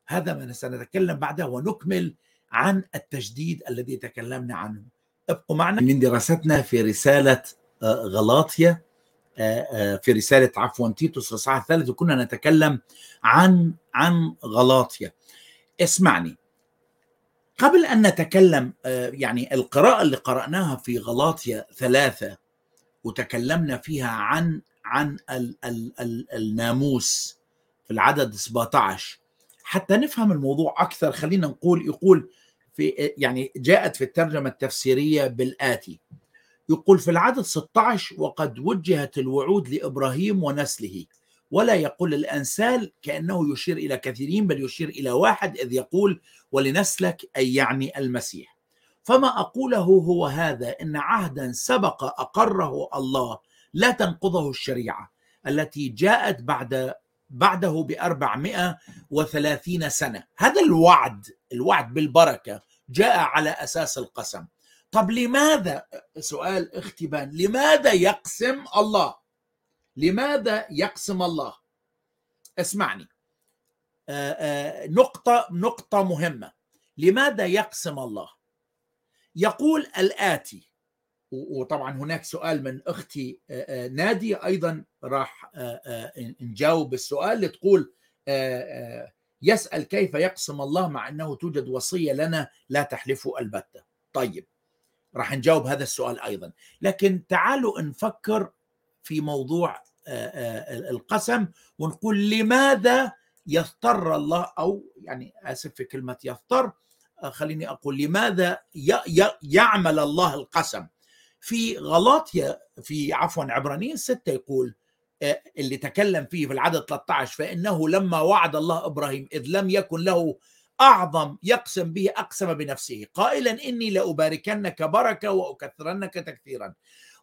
هذا ما سنتكلم بعده ونكمل عن التجديد الذي تكلمنا عنه. ابقوا معنا. من دراستنا في رسالة غلاطيا في رسالة عفوا تيتوس الاصحاح الثالث وكنا نتكلم عن عن غلاطيا اسمعني. قبل أن نتكلم يعني القراءة اللي قرأناها في غلاطيا ثلاثة وتكلمنا فيها عن عن ال ال الناموس في العدد 17 حتى نفهم الموضوع أكثر خلينا نقول يقول في يعني جاءت في الترجمة التفسيرية بالآتي. يقول في العدد 16 وقد وجهت الوعود لإبراهيم ونسله. ولا يقول الأنسال كأنه يشير إلى كثيرين بل يشير إلى واحد إذ يقول ولنسلك أي يعني المسيح. فما أقوله هو هذا إن عهدا سبق أقره الله لا تنقضه الشريعة. التي جاءت بعد بعده بأربعمائة وثلاثين سنة. هذا الوعد الوعد بالبركة جاء على أساس القسم. طب لماذا؟ سؤال اختبان. لماذا يقسم الله؟ لماذا يقسم الله؟ اسمعني. آآ آآ نقطة نقطة مهمة. لماذا يقسم الله؟ يقول الآتي وطبعا هناك سؤال من أختي ناديه أيضا راح نجاوب السؤال لتقول يسأل كيف يقسم الله مع أنه توجد وصية لنا لا تحلفوا البتة. طيب راح نجاوب هذا السؤال أيضا. لكن تعالوا نفكر في موضوع القسم ونقول لماذا يضطر الله أو يعني آسف في كلمة يضطر خليني أقول لماذا يعمل الله القسم؟ في غلاطيا في عفوا عبرانيين ستة يقول اللي تكلم فيه في العدد 13 فإنه لما وعد الله إبراهيم إذ لم يكن له أعظم يقسم به أقسم بنفسه قائلا إني لأباركنك بركة وأكثرنك تكثيرا.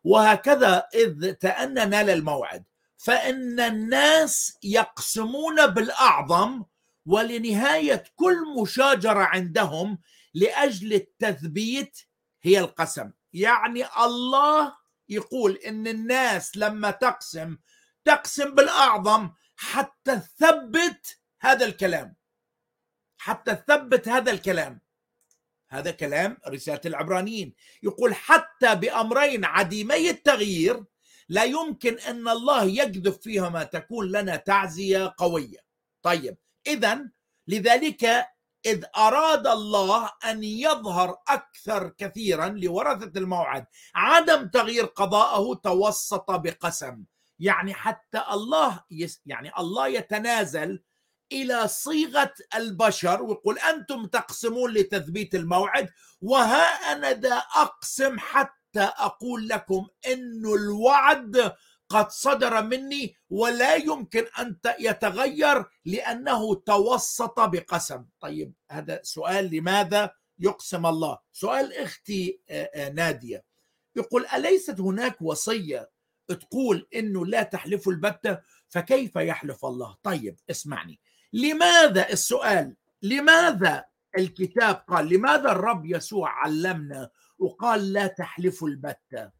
وهكذا إذ تأنى نال الموعد. فإن الناس يقسمون بالأعظم ولنهاية كل مشاجرة عندهم لأجل التثبيت هي القسم. يعني الله يقول إن الناس لما تقسم تقسم بالأعظم حتى تثبت هذا الكلام. حتى تثبت هذا الكلام. هذا كلام رسالة العبرانيين. يقول حتى بأمرين عديمي التغيير لا يمكن إن الله يكذب فيهما تكون لنا تعزية قوية. طيب اذا لذلك إذ أراد الله أن يظهر أكثر كثيرا لورثة الموعد. عدم تغيير قضاءه توسط بقسم. يعني حتى الله يس يعني الله يتنازل إلى صيغة البشر ويقول أنتم تقسمون لتثبيت الموعد. وها أنا دا أقسم حتى أقول لكم أن الوعد قد صدر مني ولا يمكن أن يتغير لأنه توسط بقسم. طيب هذا سؤال لماذا يقسم الله؟ سؤال أختي نادية. يقول أليست هناك وصية تقول انه لا تحلفوا البته فكيف يحلف الله؟ طيب اسمعني. لماذا السؤال؟ لماذا الكتاب قال؟ لماذا الرب يسوع علمنا وقال لا تحلفوا البته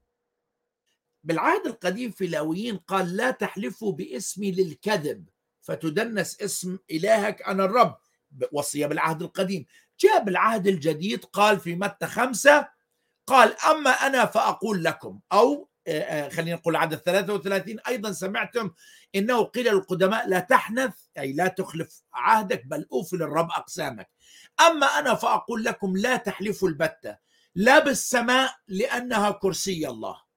بالعهد القديم في لاويين قال لا تحلفوا باسمي للكذب فتدنس اسم إلهك أنا الرب. وصية بالعهد القديم. جاء بالعهد الجديد قال في متى خمسة قال أما أنا فأقول لكم أو خلينا نقول عدد 33 أيضا سمعتم إنه قيل للقدماء لا تحنث أي لا تخلف عهدك بل أوفي للرب أقسامك. أما أنا فأقول لكم لا تحلفوا البتة لا بالسماء لأنها كرسي الله.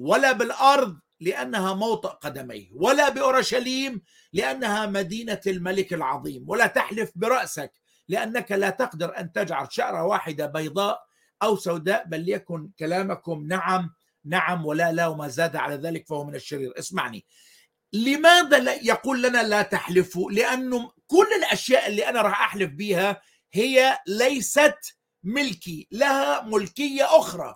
ولا بالأرض لأنها موطئ قدميه ولا بأورشليم لأنها مدينة الملك العظيم ولا تحلف برأسك لأنك لا تقدر أن تجعل شعره واحدة بيضاء أو سوداء بل يكن كلامكم نعم نعم ولا لا وما زاد على ذلك فهو من الشرير. اسمعني. لماذا لا يقول لنا لا تحلفوا؟ لأنه كل الأشياء اللي أنا راح أحلف بها هي ليست ملكي لها ملكية أخرى.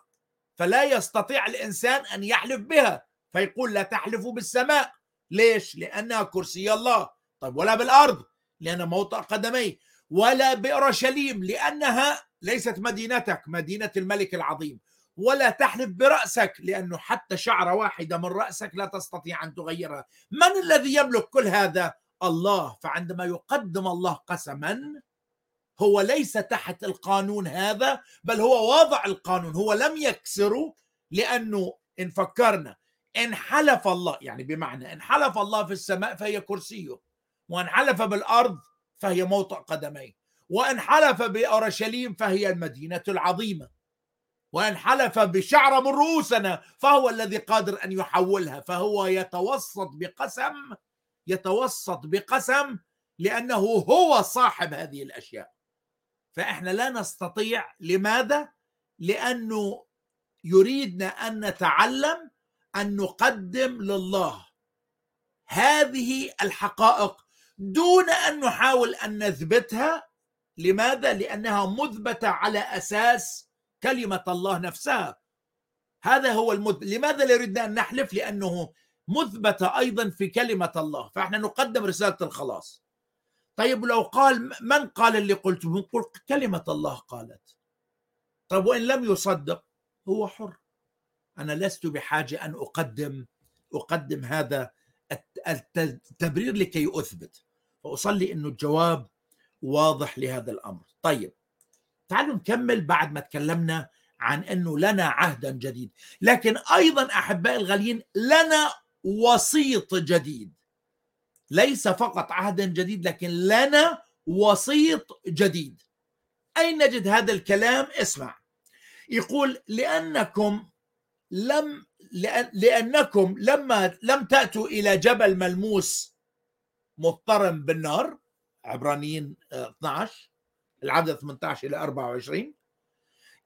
فلا يستطيع الإنسان أن يحلف بها فيقول لا تحلفوا بالسماء. ليش؟ لأنها كرسي الله. طيب ولا بالأرض لأن موطئ قدميه. ولا بأورشليم لأنها ليست مدينتك مدينة الملك العظيم. ولا تحلف برأسك لأنه حتى شعرة واحدة من رأسك لا تستطيع أن تغيرها. من الذي يملك كل هذا؟ الله. فعندما يقدم الله قسما هو ليس تحت القانون هذا بل هو واضع القانون هو لم يكسره لأنه إن فكرنا إن حلف الله يعني بمعنى إن حلف الله في السماء فهي كرسيه وإن حلف بالأرض فهي موطئ قدميه وإن حلف بأورشليم فهي المدينة العظيمة وإن حلف بشعر من رؤوسنا فهو الذي قادر أن يحولها فهو يتوسط بقسم يتوسط بقسم لأنه هو صاحب هذه الأشياء. فإحنا لا نستطيع لماذا؟ لأنه يريدنا أن نتعلم أن نقدم لله. هذه الحقائق دون أن نحاول أن نثبتها. لماذا؟ لأنها مثبتة على أساس كلمة الله نفسها. هذا هو المد... لماذا لا يريدنا أن نحلف؟ لأنه مثبتة أيضا في كلمة الله. فإحنا نقدم رسالة الخلاص. طيب لو قال من قال اللي قلته نقول كلمة الله قالت. طيب وإن لم يصدق هو حر. أنا لست بحاجة أن أقدم أقدم هذا التبرير لكي أثبت. فأصلي إنه الجواب واضح لهذا الأمر. طيب تعالوا نكمل بعد ما تكلمنا عن إنه لنا عهدا جديد. لكن أيضا أحبائي الغاليين لنا وسيط جديد. ليس فقط عهدا جديد لكن لنا وسيط جديد. أين نجد هذا الكلام؟ اسمع. يقول لأنكم لم لأنكم لما لم تأتوا إلى جبل ملموس مضطرم بالنار عبرانيين 12 العدد 18 إلى 24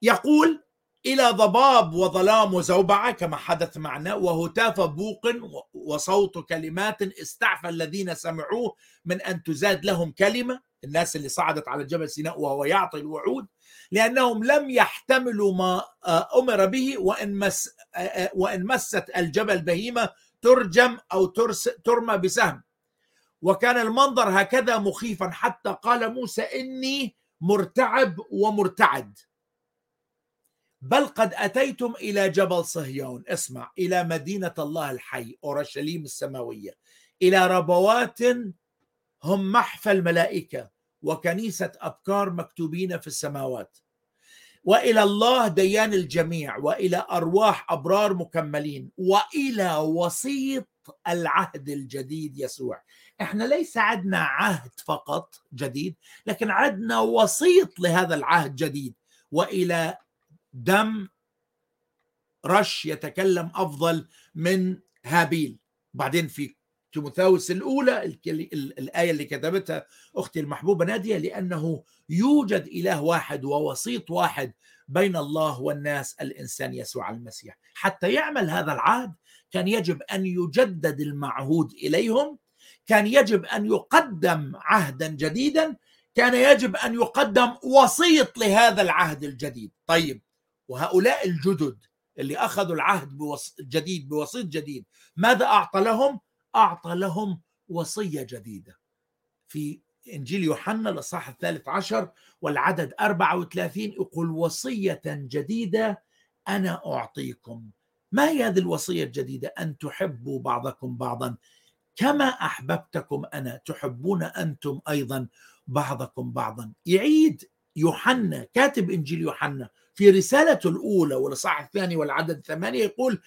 يقول إلى ضباب وظلام وزوبعة كما حدث معنا وهتاف بوق وصوت كلمات استعفى الذين سمعوه من أن تزاد لهم كلمة الناس اللي صعدت على جبل سيناء وهو يعطي الوعود لأنهم لم يحتملوا ما أمر به وإن مس وإن مست الجبل بهيمة ترجم أو ترس ترمى بسهم. وكان المنظر هكذا مخيفا حتى قال موسى إني مرتعب ومرتعد. بل قد أتيتم إلى جبل صهيون. اسمع إلى مدينة الله الحي أورشليم السماوية. إلى ربوات هم محفى الملائكة وكنيسة أبكار مكتوبين في السماوات. وإلى الله ديان الجميع وإلى أرواح أبرار مكملين وإلى وسيط العهد الجديد يسوع. إحنا ليس عندنا عهد فقط جديد لكن عندنا وسيط لهذا العهد جديد. وإلى دم رش يتكلم أفضل من هابيل. بعدين في تيموثاوس الأولى الآية اللي كتبتها أختي المحبوبة نادية لأنه يوجد إله واحد ووسيط واحد بين الله والناس الإنسان يسوع المسيح. حتى يعمل هذا العهد كان يجب أن يجدد المعهود إليهم كان يجب أن يقدم عهدا جديدا كان يجب أن يقدم وسيط لهذا العهد الجديد. طيب وهؤلاء الجدد اللي أخذوا العهد بوس... جديد بوسيط جديد ماذا أعطى لهم؟ أعطى لهم وصية جديدة. في إنجيل يوحنا الإصحاح الثالث عشر والعدد 34 يقول وصية جديدة أنا أعطيكم. ما هي هذه الوصية الجديدة؟ أن تحبوا بعضكم بعضا. كما أحببتكم أنا تحبون أنتم أيضا بعضكم بعضا. يعيد يوحنا كاتب إنجيل يوحنا في رسالته الأولى والإصحاح الثاني والعدد ثمانيه يقول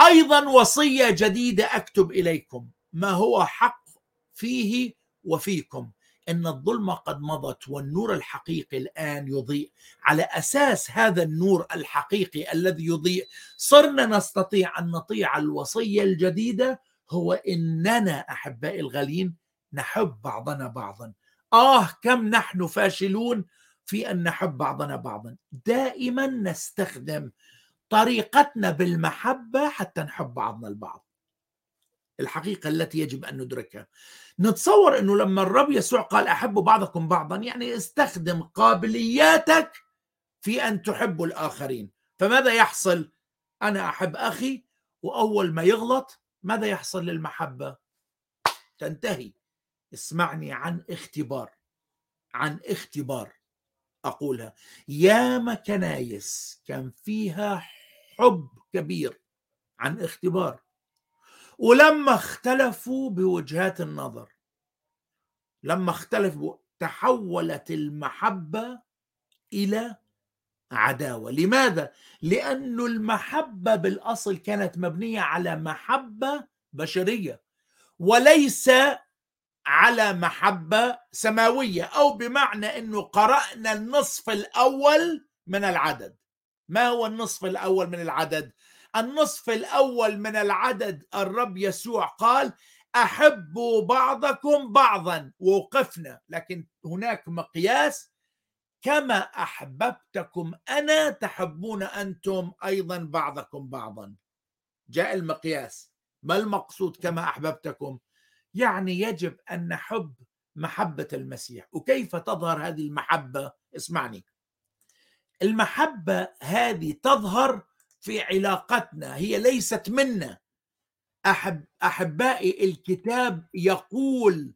أيضا وصية جديدة أكتب إليكم ما هو حق فيه وفيكم. إن الظلمه قد مضت والنور الحقيقي الآن يضيء. على أساس هذا النور الحقيقي الذي يضيء صرنا نستطيع أن نطيع الوصية الجديدة. هو إننا أحبائي الغالين نحب بعضنا بعضا. آه كم نحن فاشلون! في أن نحب بعضنا بعضا. دائما نستخدم طريقتنا بالمحبة حتى نحب بعضنا البعض. الحقيقة التي يجب أن ندركها. نتصور إنه لما الرب يسوع قال احبوا بعضكم بعضا يعني استخدم قابلياتك في أن تحبوا الآخرين. فماذا يحصل؟ أنا أحب أخي وأول ما يغلط ماذا يحصل للمحبة؟ تنتهي. اسمعني عن اختبار. عن اختبار. أقولها. ياما كنايس كان فيها حب كبير عن اختبار. ولما اختلفوا بوجهات النظر لما اختلفوا تحولت المحبة إلى عداوة. لماذا؟ لأن المحبة بالأصل كانت مبنية على محبة بشرية وليس على محبة سماوية أو بمعنى إنه قرأنا النصف الأول من العدد. ما هو النصف الأول من العدد؟ النصف الأول من العدد الرب يسوع قال أحبوا بعضكم بعضا. ووقفنا. لكن هناك مقياس كما أحببتكم أنا تحبون أنتم أيضا بعضكم بعضا. جاء المقياس. ما المقصود كما أحببتكم؟ يعني يجب أن نحب محبة المسيح. وكيف تظهر هذه المحبة؟ اسمعني. المحبة هذه تظهر في علاقتنا هي ليست منا. أحب أحبائي الكتاب يقول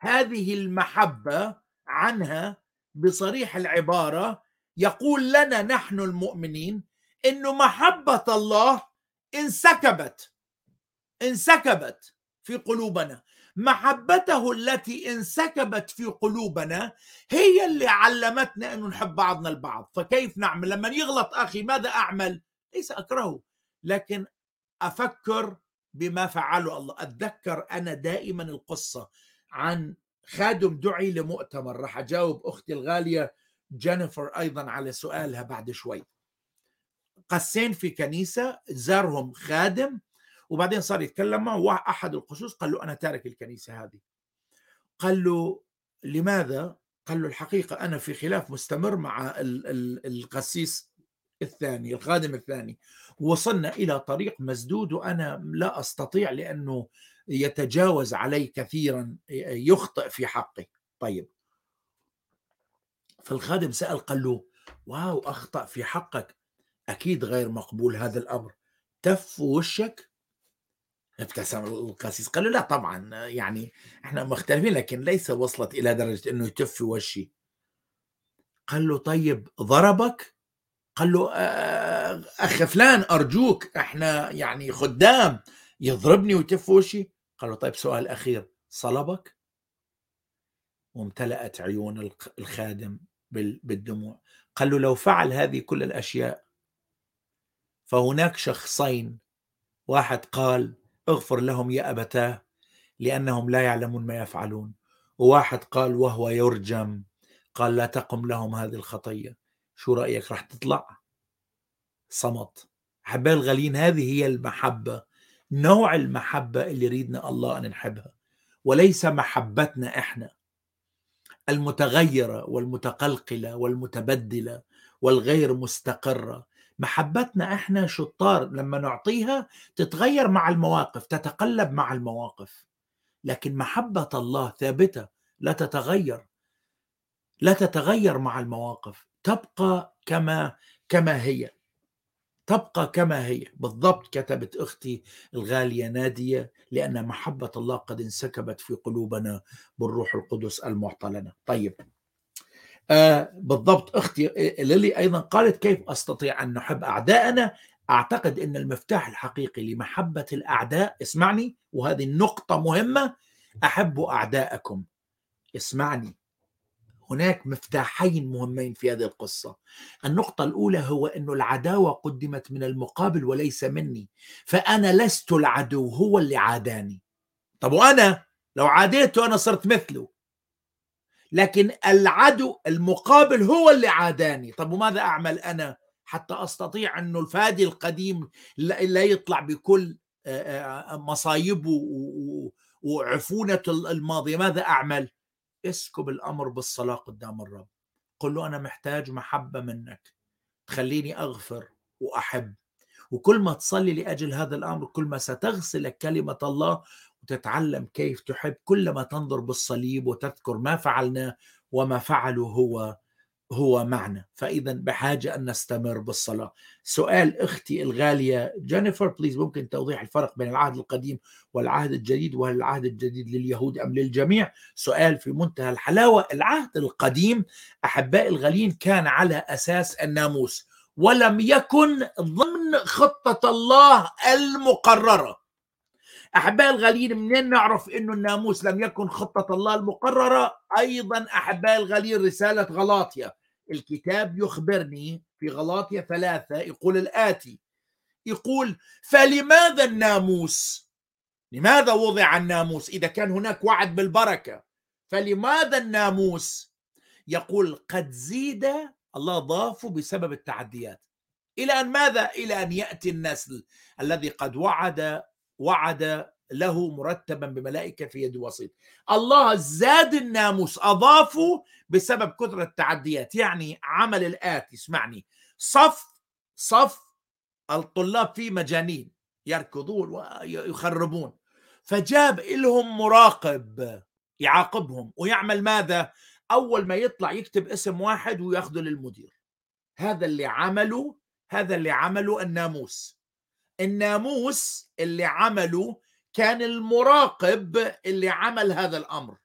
هذه المحبة عنها بصريح العبارة يقول لنا نحن المؤمنين انه محبة الله انسكبت انسكبت في قلوبنا. محبته التي انسكبت في قلوبنا هي اللي علمتنا انه نحب بعضنا البعض. فكيف نعمل؟ لما يغلط أخي ماذا أعمل؟ ليس اكرهه لكن أفكر بما فعله الله. أتذكر أنا دائما القصة عن خادم دعي لمؤتمر. راح أجاوب أختي الغالية جينيفر أيضا على سؤالها بعد شوي. قسين في كنيسة زارهم خادم وبعدين صار يتكلم معه أحد القسوس قال له أنا تارك الكنيسة هذه. قال له لماذا؟ قال له الحقيقة أنا في خلاف مستمر مع القسيس الثاني الخادم الثاني. وصلنا إلى طريق مسدود وأنا لا أستطيع لأنه يتجاوز علي كثيرا يخطئ في حقي. طيب. فالخادم سأل قال له واو أخطأ في حقك. أكيد غير مقبول هذا الأمر. تف وشك ابتسم القسيس قال له لا طبعا يعني إحنا مختلفين لكن ليس وصلت إلى درجة إنه يتف في وشي. قال له طيب ضربك؟ قال له اخ فلان أرجوك إحنا يعني خدام يضربني ويتف وشي؟ قال له طيب سؤال أخير صلبك؟ وامتلأت عيون الخادم بالدموع. قال له لو فعل هذه كل الأشياء فهناك شخصين واحد قال اغفر لهم يا أبتاه لأنهم لا يعلمون ما يفعلون. وواحد قال وهو يرجم قال لا تقم لهم هذه الخطية. شو رأيك؟ راح تطلع. صمت. احبائي الغاليين هذه هي المحبة نوع المحبة اللي يريدنا الله أن نحبها. وليس محبتنا إحنا. المتغيرة والمتقلقلة والمتبدلة والغير مستقرة محبتنا إحنا شطار لما نعطيها تتغير مع المواقف تتقلب مع المواقف. لكن محبة الله ثابتة لا تتغير. لا تتغير مع المواقف. تبقى كما كما هي. تبقى كما هي. بالضبط كتبت أختي الغالية نادية لأن محبة الله قد انسكبت في قلوبنا بالروح القدس المعطى لنا. طيب. آه بالضبط. أختي ليلي أيضا قالت كيف أستطيع أن نحب أعداءنا؟ أعتقد إن المفتاح الحقيقي لمحبة الأعداء اسمعني وهذه النقطه مهمة احبوا أعداءكم. اسمعني. هناك مفتاحين مهمين في هذه القصة. النقطة الأولى هو أن العداوة قدمت من المقابل وليس مني. فأنا لست العدو هو اللي عاداني. طب وأنا؟ لو عاديته أنا صرت مثله. لكن العدو المقابل هو اللي عاداني. طب وماذا أعمل أنا حتى أستطيع أنه الفادي القديم لا يطلع بكل مصايبه وعفونة الماضية ماذا أعمل؟ اسكب الأمر بالصلاة قدام الرب. قل له أنا محتاج محبة منك. تخليني أغفر وأحب. وكل ما تصلي لأجل هذا الأمر كل ما ستغسلك كلمة الله وتتعلم كيف تحب كل ما تنظر بالصليب وتذكر ما فعلناه وما فعله هو هو معنا. فإذا بحاجة أن نستمر بالصلاة. سؤال أختي الغالية جينيفر please ممكن توضيح الفرق بين العهد القديم والعهد الجديد؟ وهل العهد الجديد لليهود أم للجميع؟ سؤال في منتهى الحلاوة. العهد القديم أحباء الغاليين كان على أساس الناموس ولم يكن ضمن خطة الله المقررة. احبائي الغاليين منين نعرف إنه الناموس لم يكن خطة الله المقررة؟ أيضا احبائي الغاليين رسالة غلاطيا الكتاب يخبرني في غلاطيا ثلاثة يقول الآتي. يقول فلماذا الناموس؟ لماذا وضع الناموس؟ إذا كان هناك وعد بالبركة. فلماذا الناموس؟ يقول قد زيد الله ضافه بسبب التعديات. إلى أن ماذا؟ إلى أن يأتي النسل الذي قد وعد وعد له مرتبا بملائكة في يد وسيط. الله زاد الناموس أضافه بسبب كثرة التعديات. يعني عمل الآتي اسمعني. صف صف الطلاب فيه مجانين يركضون ويخربون. فجاب لهم مراقب يعاقبهم. ويعمل ماذا؟ أول ما يطلع يكتب اسم واحد وياخذه للمدير. هذا اللي عمله هذا اللي عمله الناموس. الناموس اللي عمله كان المراقب اللي عمل هذا الأمر.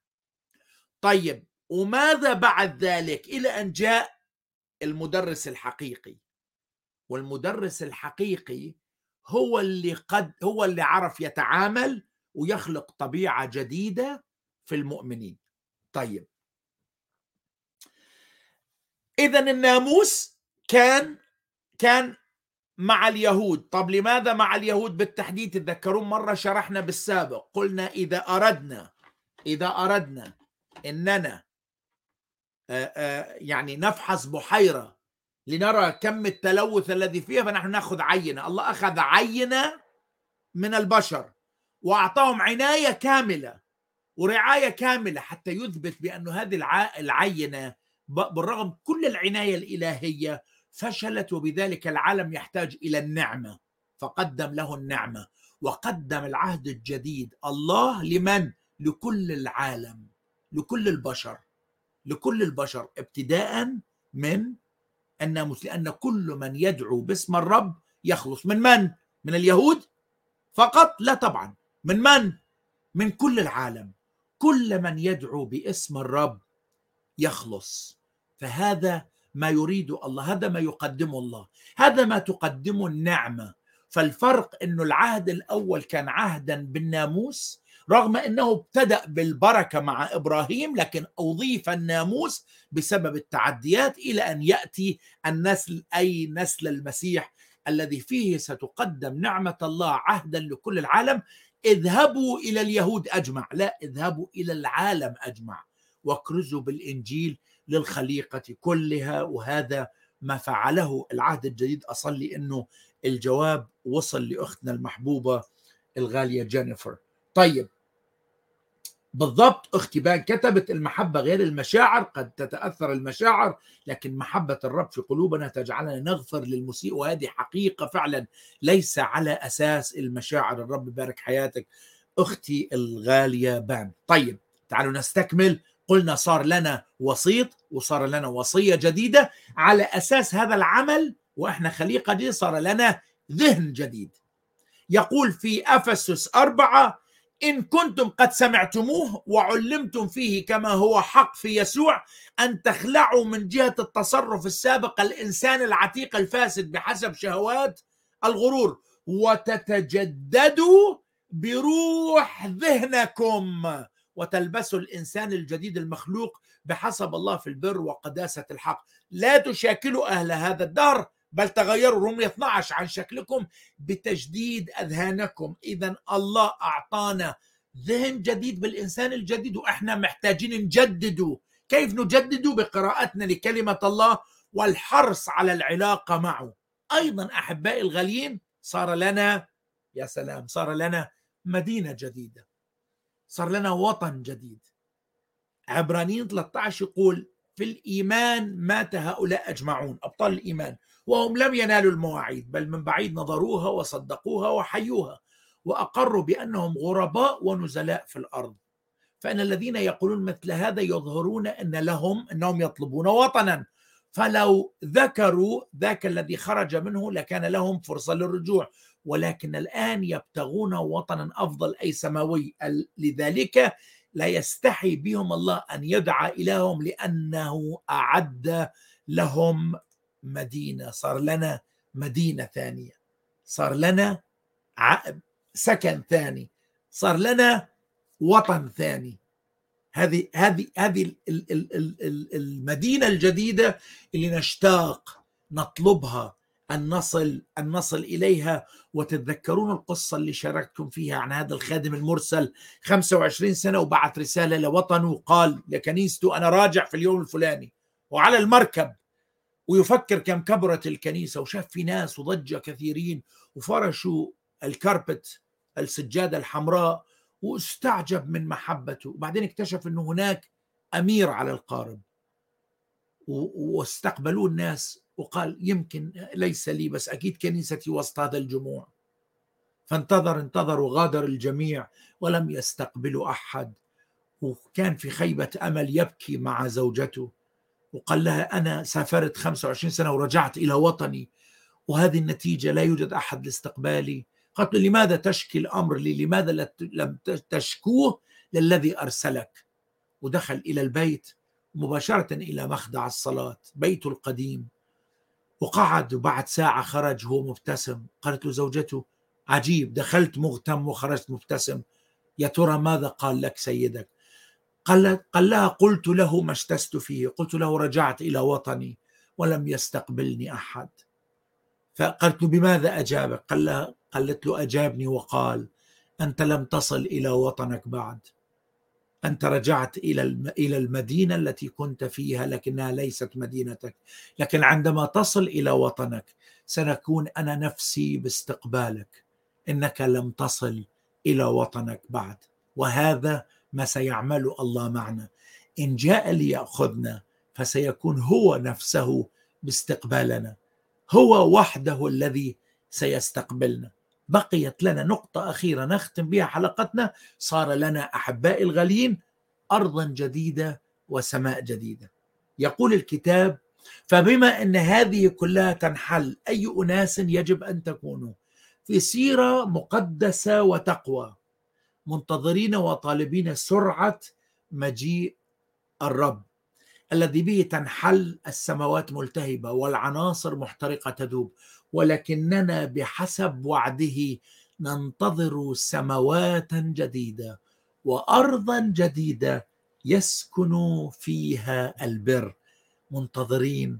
طيب وماذا بعد ذلك إلى أن جاء المدرس الحقيقي؟ والمدرس الحقيقي هو اللي قد هو اللي عرف يتعامل ويخلق طبيعة جديدة في المؤمنين. طيب. اذا الناموس كان كان مع اليهود. طب لماذا مع اليهود بالتحديد تذكرون مرة شرحنا بالسابق. قلنا إذا أردنا إذا أردنا إننا يعني نفحص بحيرة لنرى كم التلوث الذي فيها فنحن نأخذ عينة. الله أخذ عينة من البشر وأعطاهم عناية كاملة ورعاية كاملة حتى يثبت بأن هذه العينة بالرغم كل العناية الإلهية فشلت وبذلك العالم يحتاج إلى النعمة. فقدم له النعمة وقدم العهد الجديد الله لمن؟ لكل العالم لكل البشر لكل البشر ابتداء من الناموس لأن كل من يدعو باسم الرب يخلص. من من؟ من اليهود؟ فقط؟ لا طبعا. من من؟ من كل العالم. كل من يدعو باسم الرب يخلص. فهذا ما يريد الله هذا ما يقدمه الله هذا ما تقدمه النعمة. فالفرق إنه العهد الأول كان عهدا بالناموس رغم إنه ابتدأ بالبركة مع إبراهيم لكن اضيف الناموس بسبب التعديات إلى أن يأتي النسل أي نسل المسيح الذي فيه ستقدم نعمة الله عهدا لكل العالم. اذهبوا إلى اليهود أجمع لا اذهبوا إلى العالم أجمع. واكرزوا بالإنجيل للخليقة كلها وهذا ما فعله العهد الجديد. أصلي أنه الجواب وصل لأختنا المحبوبة الغالية جينيفر. طيب بالضبط أختي بان كتبت المحبة غير المشاعر قد تتأثر المشاعر لكن محبة الرب في قلوبنا تجعلنا نغفر للمسيء وهذه حقيقة فعلا ليس على أساس المشاعر. الرب يبارك حياتك. أختي الغالية بان. طيب تعالوا نستكمل قلنا صار لنا وسيط وصار لنا وصية جديدة على أساس هذا العمل وإحنا خليقة جديدة صار لنا ذهن جديد. يقول في أفسس أربعة إن كنتم قد سمعتموه وعلمتم فيه كما هو حق في يسوع أن تخلعوا من جهة التصرف السابق الإنسان العتيق الفاسد بحسب شهوات الغرور وتتجددوا بروح ذهنكم. وتلبسوا الإنسان الجديد المخلوق بحسب الله في البر وقداسة الحق. لا تشاكلوا أهل هذا الدهر بل تغيروا. رومية 12 عن شكلكم بتجديد أذهانكم. إذا الله أعطانا ذهن جديد بالإنسان الجديد وإحنا محتاجين نجدده. كيف نجدده؟ بقراءتنا لكلمة الله والحرص على العلاقة معه. أيضا أحبائي الغاليين صار لنا يا سلام صار لنا مدينة جديدة. صار لنا وطن جديد. عبرانيين 13 يقول في الإيمان مات هؤلاء أجمعون أبطال الإيمان وهم لم ينالوا المواعيد بل من بعيد نظروها وصدقوها وحيوها وأقروا بأنهم غرباء ونزلاء في الأرض. فإن الذين يقولون مثل هذا يظهرون أن لهم أنهم يطلبون وطنا. فلو ذكروا ذاك الذي خرج منه لكان لهم فرصة للرجوع. ولكن الآن يبتغون وطنا أفضل أي سماوي. لذلك لا يستحي بهم الله أن يدعى اليهم لأنه أعد لهم مدينة. صار لنا مدينة ثانية. صار لنا سكن ثاني. صار لنا وطن ثاني. هذه هذه هذه المدينة الجديدة اللي نشتاق نطلبها أن نصل أن نصل إليها. وتتذكرون القصة اللي شاركتكم فيها عن هذا الخادم المرسل 25 سنة وبعث رسالة لوطنه وقال لكنيسته أنا راجع في اليوم الفلاني وعلى المركب. ويفكر كم كبرت الكنيسة وشاف في ناس وضجة كثيرين وفرشوا الكاربت السجادة الحمراء واستعجب من محبته. وبعدين اكتشف إنه هناك أمير على القارب. واستقبلوه الناس وقال يمكن ليس لي بس أكيد كنيستي وسط هذا الجموع. فانتظر انتظر وغادر الجميع ولم يستقبلوا أحد. وكان في خيبة أمل يبكي مع زوجته وقال لها أنا سافرت 25 سنة ورجعت إلى وطني وهذه النتيجة لا يوجد أحد لاستقبالي. قالت له لماذا تشكي الأمر لي؟ لماذا لم تشكوه للذي أرسلك؟ ودخل إلى البيت مباشرة إلى مخدع الصلاة بيته القديم. وقعد وبعد ساعة خرج هو مبتسم. قالت له زوجته عجيب دخلت مغتم وخرجت مبتسم. يا ترى ماذا قال لك سيدك؟ قال, قال لها قلت له ما اشتست فيه. قلت له رجعت إلى وطني ولم يستقبلني أحد. فقالت له بماذا أجابك؟ قال لها قالت له أجابني وقال أنت لم تصل إلى وطنك بعد. أنت رجعت إلى إلى المدينة التي كنت فيها لكنها ليست مدينتك. لكن عندما تصل إلى وطنك سنكون أنا نفسي باستقبالك. إنك لم تصل إلى وطنك بعد. وهذا ما سيعمله الله معنا. إن جاء ليأخذنا فسيكون هو نفسه باستقبالنا. هو وحده الذي سيستقبلنا. بقيت لنا نقطة أخيرة نختم بها حلقتنا. صار لنا أحباء الغاليين أرضا جديدة وسماء جديدة. يقول الكتاب فبما أن هذه كلها تنحل أي أناس يجب أن تكونوا؟ في سيرة مقدسة وتقوى منتظرين وطالبين سرعة مجيء الرب الذي به تنحل السماوات ملتهبة والعناصر محترقة تذوب. ولكننا بحسب وعده ننتظر سماوات جديدة وأرضا جديدة يسكن فيها البر منتظرين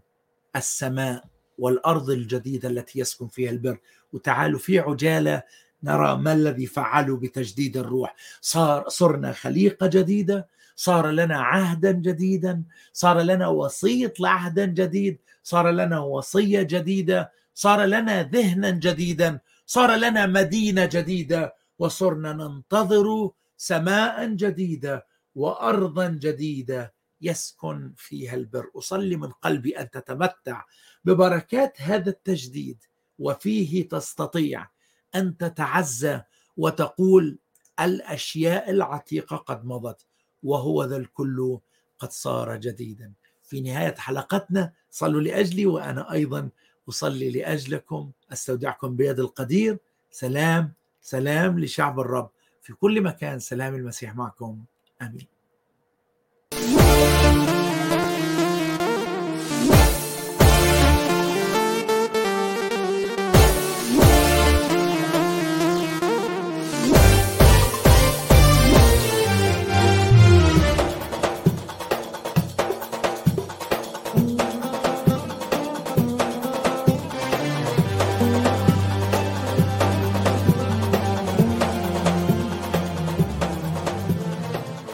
السماء والأرض الجديدة التي يسكن فيها البر. وتعالوا في عجالة نرى ما الذي فعلوا بتجديد الروح. صار صرنا خليقة جديدة صار لنا عهدا جديدا صار لنا وصيه لعهد جديد صار لنا وصية جديدة صار لنا ذهنا جديدا صار لنا مدينة جديدة وصرنا ننتظر سماء جديدة وأرضا جديدة يسكن فيها البر. أصلي من قلبي أن تتمتع ببركات هذا التجديد وفيه تستطيع أن تتعزى وتقول الأشياء العتيقة قد مضت وهو ذا الكل قد صار جديدا. في نهاية حلقتنا صلوا لأجلي وأنا أيضا أصلي لأجلكم أستودعكم بيد القدير. سلام سلام لشعب الرب. في كل مكان سلام المسيح معكم. آمين.